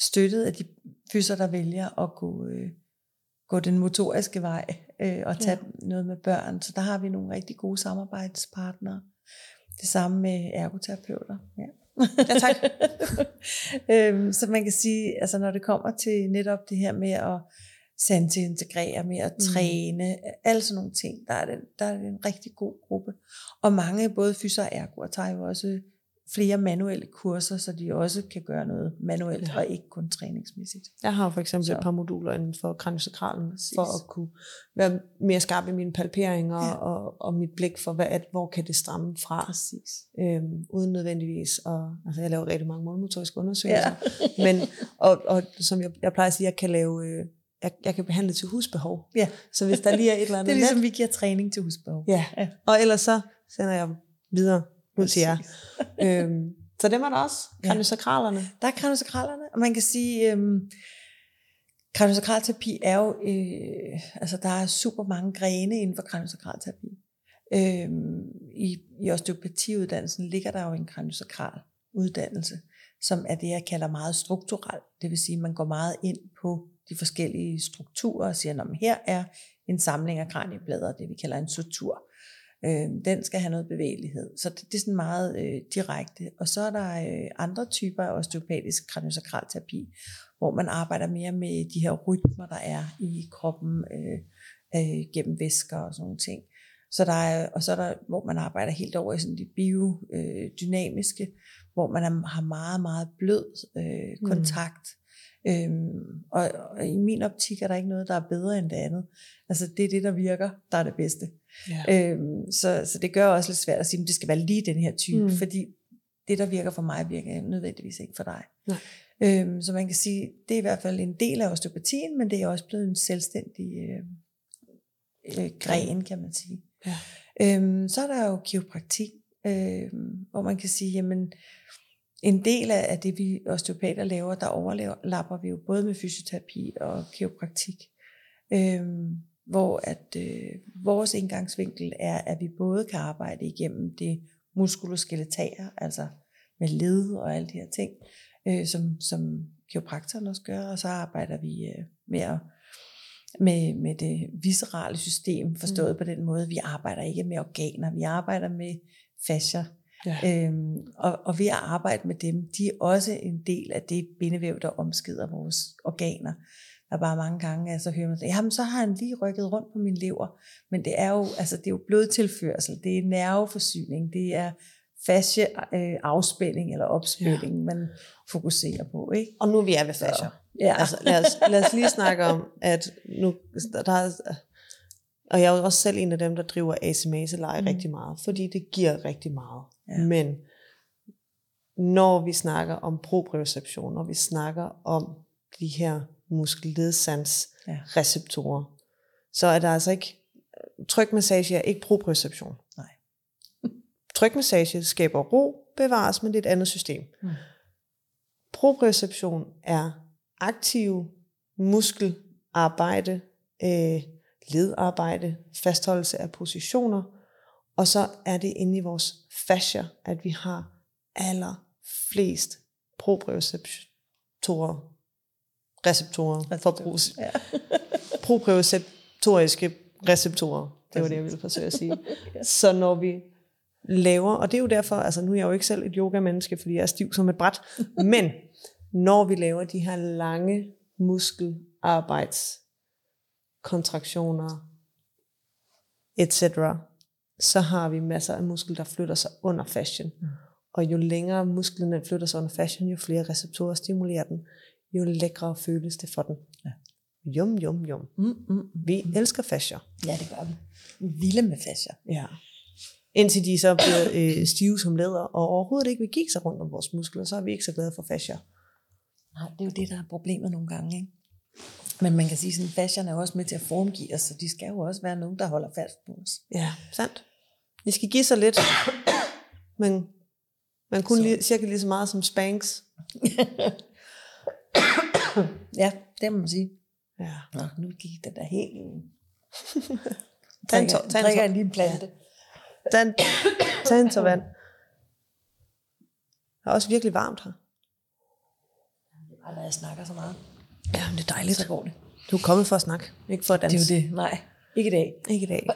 støttet af de fyser, der vælger at gå, øh, gå den motoriske vej øh, og tage ja. noget med børn. Så der har vi nogle rigtig gode samarbejdspartnere. Det samme med ergoterapeuter. Ja. Ja, tak. øhm, så man kan sige, altså når det kommer til netop det her med at sande integrere, med at mm. træne, mm. alle sådan nogle ting, der er, det, der er det en rigtig god gruppe. Og mange, både fyser og ergoer, tager jo også flere manuelle kurser, så de også kan gøre noget manuelt, ja. og ikke kun træningsmæssigt. Jeg har for eksempel så. et par moduler inden for kraniosakralen, for at kunne være mere skarp i mine palperinger, ja. og, og mit blik for, hvad, at, hvor kan det stramme fra. Præcis. Øhm, uden nødvendigvis, og altså jeg laver rigtig mange målmotoriske undersøgelser, ja. men, og, og som jeg, jeg plejer at sige, jeg kan lave... Øh, jeg, jeg kan behandle til husbehov. Ja. Så hvis der lige er et eller andet... det er ligesom, net, vi giver træning til husbehov. Ja. ja. Og ellers så sender jeg videre ud til jer. øhm, så det var der også, kraniosakralerne. Ja. Der er kraniosakralerne, og man kan sige, øhm, kraniosakralterapi er jo, øh, altså der er super mange grene inden for kraniosakralterapi. Øhm, i, I osteopatiuddannelsen ligger der jo en kraniosakral uddannelse, som er det, jeg kalder meget strukturel. Det vil sige, at man går meget ind på de forskellige strukturer og siger, at her er en samling af kranieblader, det vi kalder en sutur. Øh, den skal have noget bevægelighed. Så det, det er sådan meget øh, direkte. Og så er der øh, andre typer af osteopatisk kraniosakralterapi, hvor man arbejder mere med de her rytmer, der er i kroppen øh, øh, gennem væsker og sådan nogle ting. Så der er, og så er der, hvor man arbejder helt over i sådan det biodynamiske, øh, hvor man er, har meget, meget blød øh, mm. kontakt. Mm. Øhm, og, og i min optik er der ikke noget, der er bedre end det andet. Altså det er det, der virker, der er det bedste. Ja. Øhm, så, så det gør også lidt svært at sige, at det skal være lige den her type, mm. fordi det, der virker for mig, virker nødvendigvis ikke for dig. Nej. Øhm, så man kan sige, det er i hvert fald en del af osteopatien, men det er også blevet en selvstændig øh, øh, gren, kan man sige. Ja. Øhm, så er der jo kiropraktik, øh, hvor man kan sige, jamen, en del af det, vi osteopater laver, der overlapper vi jo både med fysioterapi og kiropraktik. Øhm, hvor at øh, vores indgangsvinkel er, at vi både kan arbejde igennem det muskuloskeletære, altså med led og alle de her ting, øh, som, som kiropraktoren også gør, og så arbejder vi øh, med, at, med, med det viscerale system, forstået mm. på den måde, vi arbejder ikke med organer, vi arbejder med fascia, Ja. Øhm, og, og ved at arbejde med dem, de er også en del af det bindevæv, der omskider vores organer. Der er bare mange gange, at så hører man, jamen så har han lige rykket rundt på min lever. Men det er jo, altså, det er jo blodtilførsel, det er nerveforsyning, det er fascia øh, afspænding eller opspænding, ja. man fokuserer på. Ikke? Og nu vi er ved fascia. Ja. Altså, lad, os, lad os lige snakke om, at nu, der er, og jeg er jo også selv en af dem, der driver asemase-leje mm. rigtig meget, fordi det giver rigtig meget. Ja. Men når vi snakker om proprioception, når vi snakker om de her muskelledsans ja. så er der altså ikke, trykmassage er ikke proprioception. Nej. Trykmassage skaber ro, bevares, men det er et andet system. Mm. Proprioception er aktiv muskelarbejde, øh, ledarbejde, fastholdelse af positioner, og så er det inde i vores fascia, at vi har allerflest proprioceptorer, receptorer, forbrugs, ja. proprioceptoriske receptorer, det var det, jeg ville forsøge at sige. Så når vi laver, og det er jo derfor, altså nu er jeg jo ikke selv et yoga-menneske, fordi jeg er stiv som et bræt, men når vi laver de her lange muskelarbejds kontraktioner, etc., så har vi masser af muskel, der flytter sig under fascien. Mm. Og jo længere musklen flytter sig under fascien, jo flere receptorer stimulerer den, jo lækre føles det for den. Ja. Jum, jum, jum. Mm, mm, mm, vi mm. elsker fascia. Ja, det gør vi. Vi vilde med fascia. Ja. Indtil de så bliver øh, stive som læder, og overhovedet ikke vil gik sig rundt om vores muskler, så er vi ikke så glade for fascia. Nej, det er jo det, der er problemet nogle gange. Ikke? Men man kan sige, at fashion er jo også med til at formgive os, så de skal jo også være nogen, der holder fast på os. Ja, sandt. De skal give sig lidt, men man kunne lige, cirka lige så meget som Spanks. ja, det må man sige. Ja. Nå, nu gik det der helt... tag en, tår, tag en, lige en plante. Tag tag en tår vand. Det er også virkelig varmt her. Det er bare, når jeg snakker så meget. Ja, det er dejligt. Så går det. Du er kommet for at snakke, ikke for at danse. Det er jo det. Nej, ikke i dag. Ikke i dag.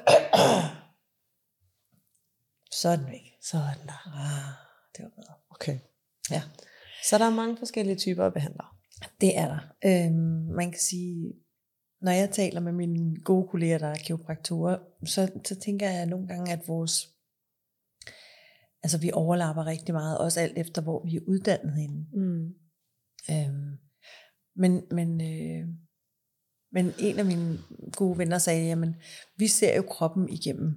Så den væk. Så den der. Ah, det var bedre. Okay. Ja. Så der er mange forskellige typer af behandlere. Det er der. Øhm, man kan sige, når jeg taler med mine gode kolleger, der er kiropraktorer, så, så tænker jeg nogle gange, at vores altså vi overlapper rigtig meget, også alt efter, hvor vi er uddannet henne. Mm. Øhm, men, men, øh, men en af mine gode venner sagde, jamen, vi ser jo kroppen igennem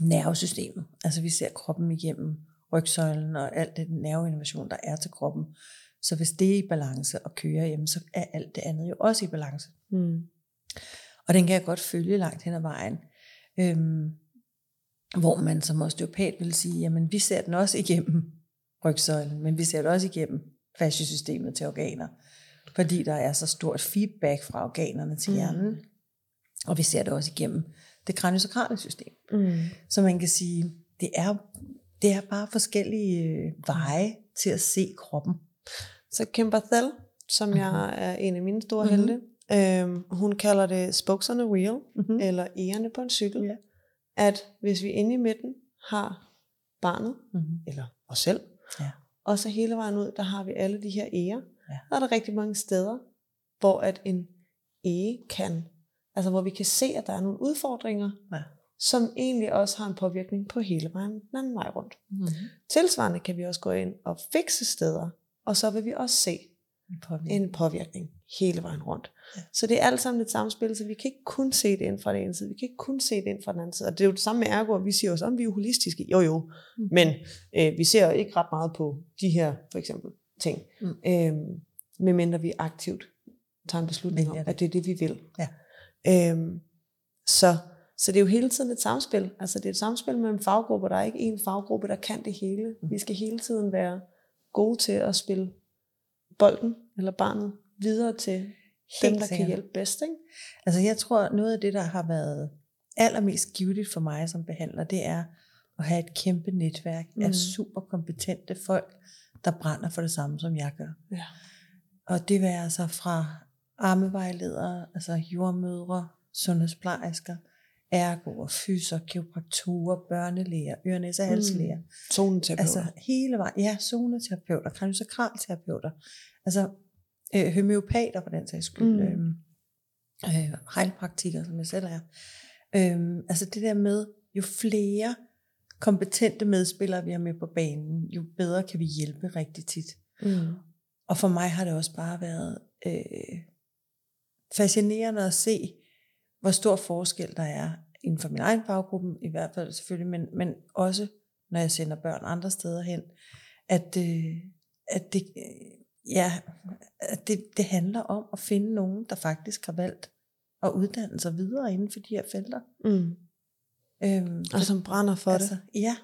nervesystemet. Altså vi ser kroppen igennem rygsøjlen og alt det nerveinnovation, der er til kroppen. Så hvis det er i balance og kører, jamen, så er alt det andet jo også i balance. Mm. Og den kan jeg godt følge langt hen ad vejen. Øhm, hvor man som osteopat vil sige, jamen vi ser den også igennem rygsøjlen, men vi ser det også igennem fasciesystemet til organer fordi der er så stort feedback fra organerne til mm. hjernen. Mm. Og vi ser det også igennem det kraniosakrale system. Mm. Så man kan sige, det er, det er bare forskellige øh, veje til at se kroppen. Så Kim Barthel, som mm-hmm. jeg er en af mine store mm-hmm. helte, øhm, hun kalder det spokes on a wheel, mm-hmm. eller egerne på en cykel. Yeah. At hvis vi inde i midten har barnet, mm-hmm. eller os selv, ja. og så hele vejen ud, der har vi alle de her eger, Ja. Der er der rigtig mange steder, hvor at en ege kan, altså hvor vi kan se, at der er nogle udfordringer, ja. som egentlig også har en påvirkning på hele vejen den anden vej rundt. Mm-hmm. Tilsvarende kan vi også gå ind og fikse steder, og så vil vi også se en påvirkning, en påvirkning hele vejen rundt. Ja. Så det er alt sammen et samspil, så vi kan ikke kun se det ind fra den ene side, vi kan ikke kun se det ind fra den anden side. Og det er jo det samme med ergo, vi siger også, at vi er holistiske. Jo jo, mm. men øh, vi ser ikke ret meget på de her, for eksempel, ting. Mm. Øhm, medmindre vi aktivt tager en beslutning om, at det er det, vi vil. Ja. Øhm, så, så det er jo hele tiden et samspil. Altså det er et samspil mellem faggrupper. Der er ikke en faggruppe, der kan det hele. Mm. Vi skal hele tiden være gode til at spille bolden eller barnet videre til dem, der kan sikkert. hjælpe bedst. Ikke? Altså jeg tror, noget af det, der har været allermest givetigt for mig som behandler, det er at have et kæmpe netværk mm. af super kompetente folk, der brænder for det samme, som jeg gør. Ja. Og det være altså fra armevejledere, altså jordmødre, sundhedsplejersker, ergoer, fyser, kiropraktorer, børnelæger, ørenæs- og halslæger. Mm. Zoneterapeuter. Altså hele vejen. Ja, zoneterapeuter, kraniosakralterapeuter. Altså øh, homøopater for den sags skyld. Mm. Øhm, øh, heilpraktikere, som jeg selv er. Øhm, altså det der med, jo flere kompetente medspillere vi har med på banen, jo bedre kan vi hjælpe rigtig tit. mm. Og for mig har det også bare været øh, fascinerende at se, hvor stor forskel der er inden for min egen faggruppe, i hvert fald selvfølgelig, men, men også når jeg sender børn andre steder hen, at, øh, at, det, øh, ja, at det, det handler om at finde nogen, der faktisk har valgt at uddanne sig videre inden for de her felter. Mm. Øhm, Og som brænder for altså, det. Ja,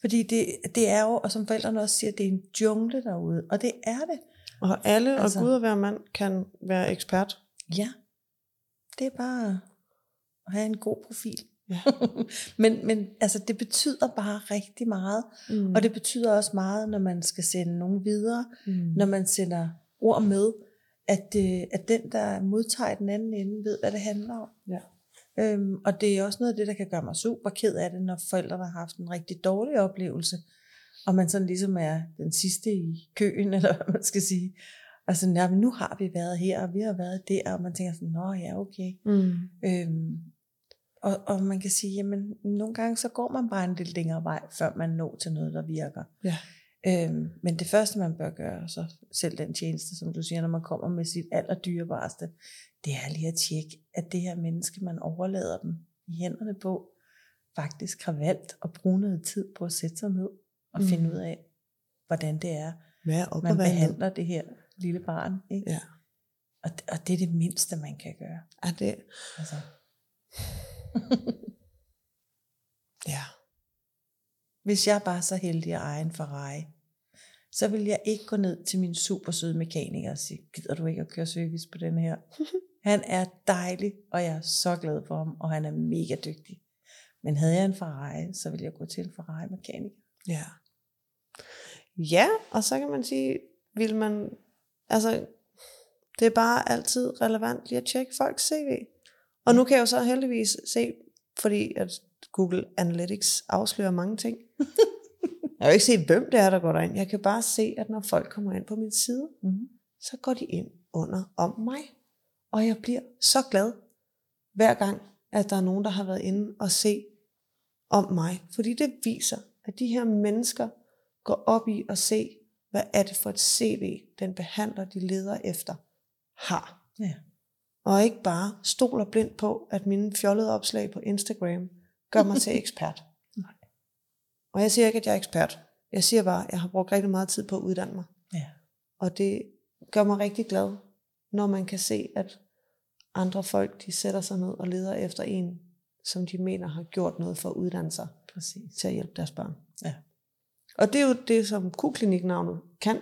fordi det, det er jo, og som forældrene også siger, det er en jungle derude, og det er det. Og alle altså, og Gud og hver mand kan være ekspert. Ja, det er bare at have en god profil. Ja. men, men altså, det betyder bare rigtig meget, Mm. og det betyder også meget, når man skal sende nogen videre, mm. når man sender ord med, at, øh, at den, der modtager den anden ende, ved, hvad det handler om. Ja. Øhm, og det er også noget af det, der kan gøre mig super ked af det, når forældre har haft en rigtig dårlig oplevelse, og man sådan ligesom er den sidste i køen, eller hvad man skal sige. Og sådan, ja, men nu har vi været her, og vi har været der, og man tænker sådan, nå ja, okay. Mm. Øhm, og, og man kan sige, jamen nogle gange så går man bare en lidt længere vej, før man når til noget, der virker. Ja. Øhm, men det første, man bør gøre, så selv den tjeneste, som du siger, når man kommer med sit allerdyrebareste, det er lige at tjekke, at det her menneske, man overlader dem i hænderne på, faktisk har valgt at bruge noget tid på at sætte sig ned og Mm. finde ud af, hvordan det er, op man behandler det her lille barn. Ikke? Ja. Og, og det er det mindste, man kan gøre. Er det, Altså, ja. Hvis jeg var så heldig at eje en Ferrari, så ville jeg ikke gå ned til min super søde mekaniker og sige, gider du ikke at køre service på den her? Han er dejlig, og jeg er så glad for ham, og han er mega dygtig. Men havde jeg en Ferrari, så ville jeg gå til en Ferrari-mekaniker. Ja. Ja, og så kan man sige, vil man, altså, det er bare altid relevant lige at tjekke folks CV. Og nu kan jeg jo så heldigvis se, fordi at Google Analytics afslører mange ting. Jeg kan jo ikke se, hvem det er, der går derind. Jeg kan bare se, at når folk kommer ind på min side, Mm-hmm. så går de ind under om mig. Og jeg bliver så glad, hver gang, at der er nogen, der har været inde og se om mig. Fordi det viser, at de her mennesker går op i at se, hvad er det for et CV, den behandler, de leder efter, har. Ja. Og ikke bare stoler blindt på, at mine fjollede opslag på Instagram gør mig til ekspert. Nej. Og jeg siger ikke, at jeg er ekspert. Jeg siger bare, at jeg har brugt rigtig meget tid på at uddanne mig. Ja. Og det gør mig rigtig glad, når man kan se, at andre folk, de sætter sig ned og leder efter en, som de mener har gjort noget for at uddanne sig Præcis. til at hjælpe deres børn. Ja. Og det er jo det, som Q-klinik-navnet kan.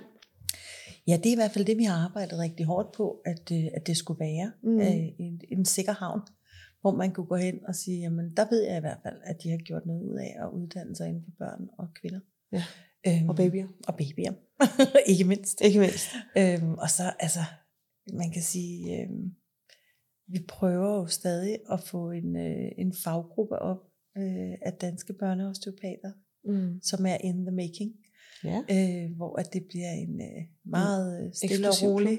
Ja, det er i hvert fald det, vi har arbejdet rigtig hårdt på, at, øh, at det skulle være Mm. øh, en, en sikker havn, hvor man kunne gå hen og sige, jamen der ved jeg i hvert fald, at de har gjort noget ud af at uddanne sig inden for børn og kvinder. Ja. Øhm, Og babyer. Og babyer, ikke mindst. Ikke mindst. Øhm, og så, altså, man kan sige, øhm, vi prøver jo stadig at få en, øh, en faggruppe op øh, af danske børneosteopater, Mm. som er in the making Ja. øh, hvor at det bliver en øh, meget øh, stille og Eksklusiv rolig.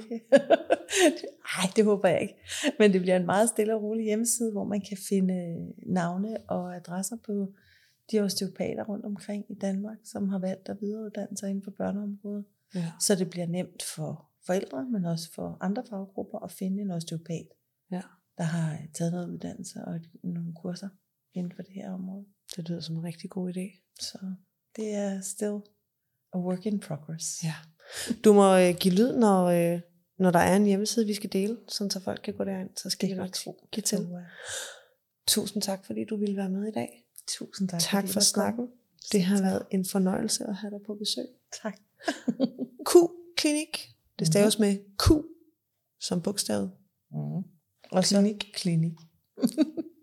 Nej, det håber jeg ikke. Men det bliver en meget stille og rolig hjemmeside, hvor man kan finde øh, navne og adresser på de osteopater rundt omkring i Danmark, som har valgt at videreuddanne sig inden for børneområdet. ja. Så det bliver nemt for forældre, men også for andre faggrupper at finde en osteopat, Ja. der har taget noget uddannelse og nogle kurser inden for det her område. Det lyder som en rigtig god idé. Så det er still a work in progress. Ja. Du må øh, give lyd, når, øh, når der er en hjemmeside, vi skal dele, sådan så folk kan gå derind. Så skal Det kan nok give til. Øh, Tusind tak, fordi du ville være med i dag. Tusind tak. Tak for snakken. Det har været en fornøjelse at have dig på besøg. Tak. Q-klinik. Det staves med Q som bogstavet. Mm. Og klinik. klinik.